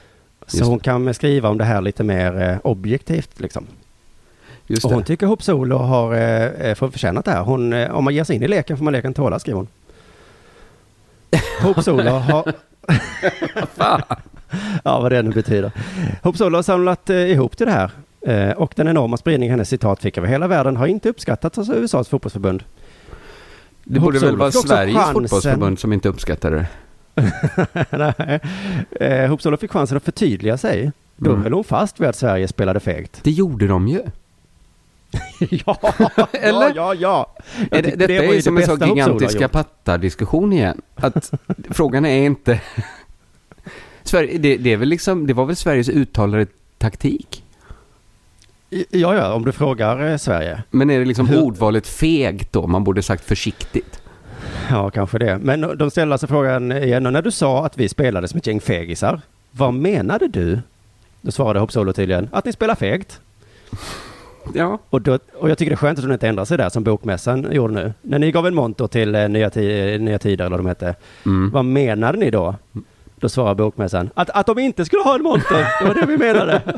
Så hon det. kan skriva om det här lite mer eh, objektivt liksom. Just och det. hon tycker Hope Solo har eh, eh, för- förtjänat det här. Hon, eh, om man ger sig in i leken får man leken tåla, skriver hon. Hope Solo har... <laughs> <laughs> ja, vad det nu betyder. Hope Solo har samlat eh, ihop till det här. Eh, och den enorma spridningen hennes citat fick över hela världen har inte uppskattats av USAs fotbollsförbund. Det borde väl vara Sveriges chansen- fotbollsförbund som inte uppskattar det. <laughs> Nej. Eh, Hope Solo fick chansen att förtydliga sig. Då Mm. höll hon fast vid att Sverige spelade fegt. Det gjorde de ju. <laughs> ja, <laughs> Eller? ja, ja, ja. Det, detta ju är det som en sån gigantiska gjort. pattardiskussion igen. Att frågan är inte... Sverige, det, det, är väl liksom, det var väl Sveriges uttalade taktik? Ja, ja, om du frågar eh, Sverige. Men är det liksom Hur- ordvalet fegt då? Man borde sagt försiktigt. Ja, kanske det. Men de ställer alltså frågan igen. Och när du sa att vi spelade som ett gäng fegisar, vad menade du? Då svarade Hopp Solo tydligen att ni spelar fegt. Ja. Och, då, och jag tycker det är skönt att hon inte ändrar sig där som Bokmässan gjorde nu. När ni gav en monter till eh, Nya, Ti- Nya Tider eller vad de hette. Mm. Vad menade ni då? Då svarar Bokmässan att, att de inte skulle ha en monter. Det var det vi menade. <laughs>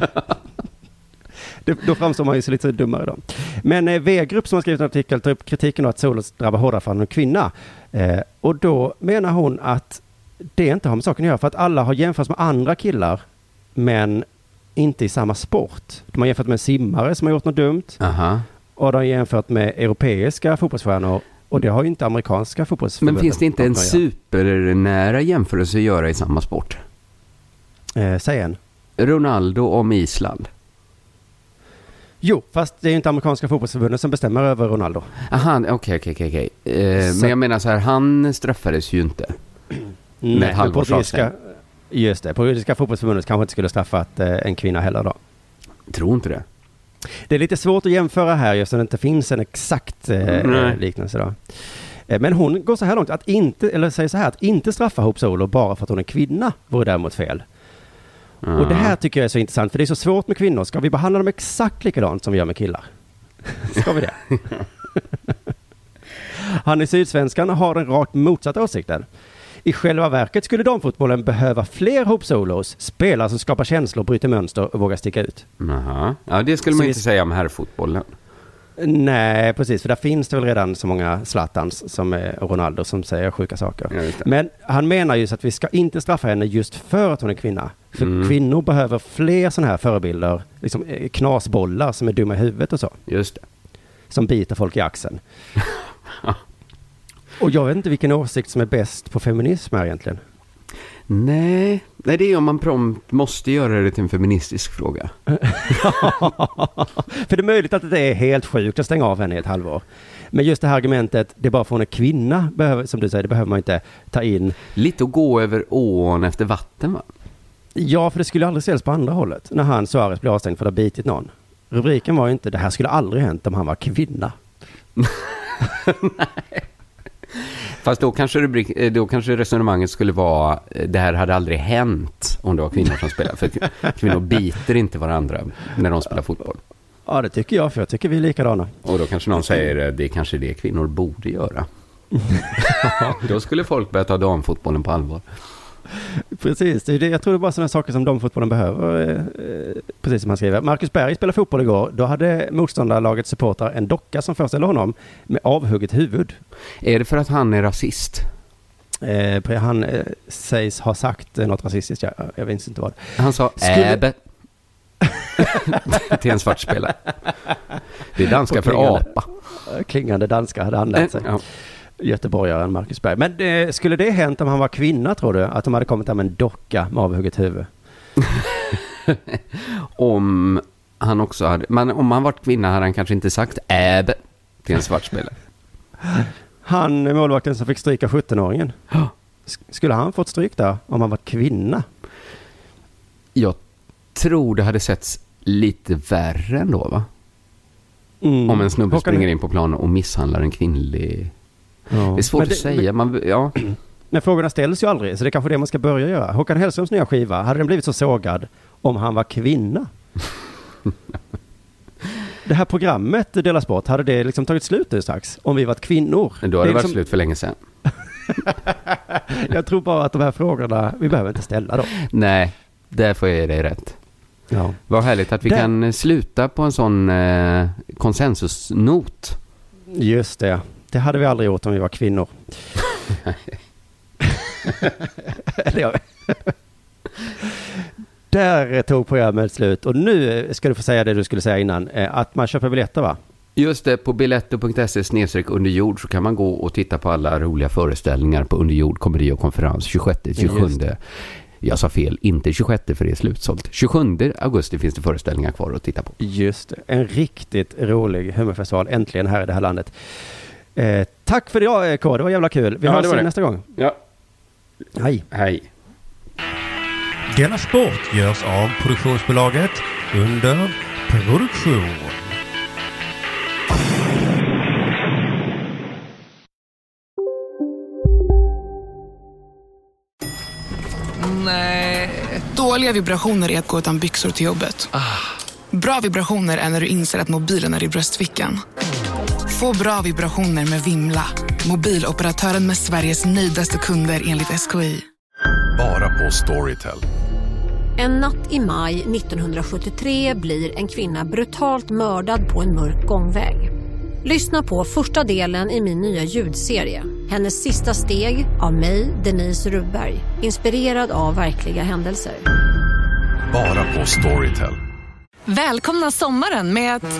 Då framstår man ju så lite dummare då. Men eh, V-grupp som har skrivit en artikel tar upp kritiken att Solos drabbar hårdare för en kvinna. Eh, och då menar hon att det inte har med saken att göra för att alla har jämförts med andra killar men inte i samma sport. De har jämfört med simmare som har gjort något dumt Aha. och de har jämfört med europeiska fotbollsstjärnor och det har ju inte amerikanska Men fotbollsförbundet. finns det inte en supernära jämförelse att göra i samma sport? Eh, säg en. Ronaldo om Island. Jo, fast det är ju inte amerikanska fotbollsförbundet som bestämmer över Ronaldo. Aha, okej, okej, okej. Eh, Men jag menar så här, han straffades ju inte. <clears throat> Med ett men halvårs portugisiska- avstängning. Just det, portugisiska fotbollsförbundet kanske inte skulle straffat eh, en kvinna heller då. Tror inte det. Det är lite svårt att jämföra här just när det inte finns en exakt eh, Nej. liknelse då. Eh, Men hon går så här långt att inte, eller säger så här att inte straffa Hope Solo bara för att hon är kvinna vore däremot fel. Och det här tycker jag är så intressant för det är så svårt med kvinnor. Ska vi behandla dem exakt likadant som vi gör med killar? <laughs> Ska vi det? <laughs> Han i Sydsvenskan har den rakt motsatta åsikten. I själva verket skulle damfotbollen behöva fler Hope Solos, spelare som skapar känslor, bryter mönster och vågar sticka ut. Jaha. Ja, det skulle Så man vi- inte säga om herrfotbollen. Nej, precis, för där finns det väl redan så många Zlatans som är Ronaldo som säger sjuka saker. Ja, just. Men han menar ju så att vi ska inte straffa henne just för att hon är kvinna. För Mm. kvinnor behöver fler sådana här förebilder, liksom eh, knasbollar som är dumma i huvudet och så. Just det. Som biter folk i axeln. <laughs> och jag vet inte vilken åsikt som är bäst på feminism här egentligen. Nej, nej, det är om man prompt måste göra det till en feministisk fråga. <laughs> För det är möjligt att det är helt sjukt att stänga av henne i ett halvår. Men just det här argumentet, det är bara för hon är kvinna, behöver, som du säger, det behöver man inte ta in. Lite att gå över ån efter vatten va? Ja, för det skulle aldrig ställas på andra hållet när han Suarez blev avstängd för att ha bitit någon. Rubriken var ju inte det här skulle aldrig hänt om han var kvinna. <laughs> <laughs> Fast då kanske, rubrik, eh, då kanske resonemanget skulle vara eh, det här hade aldrig hänt om det var kvinnor som spelar. För kvinnor biter inte varandra när de spelar fotboll. Ja, det tycker jag, för jag tycker vi är likadana. Och då kanske någon säger eh, det är kanske det kvinnor borde göra. <laughs> då skulle folk börja ta damfotbollen på allvar. <laughs> Precis, jag tror det är bara sådana saker som damfotbollen behöver. eh, eh, Precis som han skriver. Marcus Berg spelade fotboll igår. Då hade motståndarlagets supportrar en docka som föreställer honom med avhugget huvud. Är det för att han är rasist? Eh, han eh, sägs ha sagt något rasistiskt, jag, jag vet inte vad. Han sa Skulle- äbe <laughs> till en svart spelare. Det är danska för apa. Klingande danska hade han lärt sig. Ja. Göteborgaren Marcus Berg. Men eh, skulle det hänt om han var kvinna tror du? Att de hade kommit där med en docka med avhugget huvud? <laughs> Om han också hade, men om han varit kvinna hade han kanske inte sagt äbe till en svart spelare. <laughs> Han, målvakten som fick stryka 17-åringen. <gasps> Sk- Skulle han fått stryk där om han var kvinna? Jag tror det hade setts lite värre ändå va? Mm. Om en snubbe Håkan- springer in på planen och misshandlar en kvinnlig... Ja. Det är svårt Men att det- säga. Man, ja. Men frågorna ställs ju aldrig, så det är kanske det man ska börja göra. Håkan Hellströms nya skiva, hade den blivit så sågad om han var kvinna? <laughs> det här programmet, Dela Sport, hade det liksom tagit slut nu strax? Om vi varit kvinnor? Men då hade det är varit liksom- slut för länge sedan. <laughs> Jag tror bara att de här frågorna, vi behöver inte ställa dem. Nej, där får jag ge dig rätt. Ja. Vad härligt att vi Där- kan sluta på en sån eh, konsensusnot. Just det. Det hade vi aldrig gjort om vi var kvinnor. Eller. Där tog programmet slut. Och nu ska du få säga det du skulle säga innan. eh, Att man köper biljetter va? Just det, på biletto.se snedstreck underjord så kan man gå och titta på alla roliga föreställningar på underjord komedi och konferens 26, 27. Just det. Jag sa fel, inte 26 för det är slutsålt. 27 augusti finns det föreställningar kvar att titta på. Just det. En riktigt rolig humorfestival äntligen här i det här landet. Eh, tack för idag K, det var jävla kul. Vi Ja, hörs nästa gång. Ja. Hej. Hej. Denna sport görs av produktionsbolaget under produktion. Nej. Dåliga vibrationer är att gå utan byxor till jobbet. Bra vibrationer är när du inser att mobilen är i bröstfickan. Få bra vibrationer med Vimla. Mobiloperatören med Sveriges nöjdaste kunder enligt SKI. Bara på Storytel. En natt i maj 1973 blir en kvinna brutalt mördad på en mörk gångväg. Lyssna på första delen i min nya ljudserie. Hennes sista steg av mig, Denise Rubberg. Inspirerad av verkliga händelser. Bara på Storytel. Välkomna sommaren med att...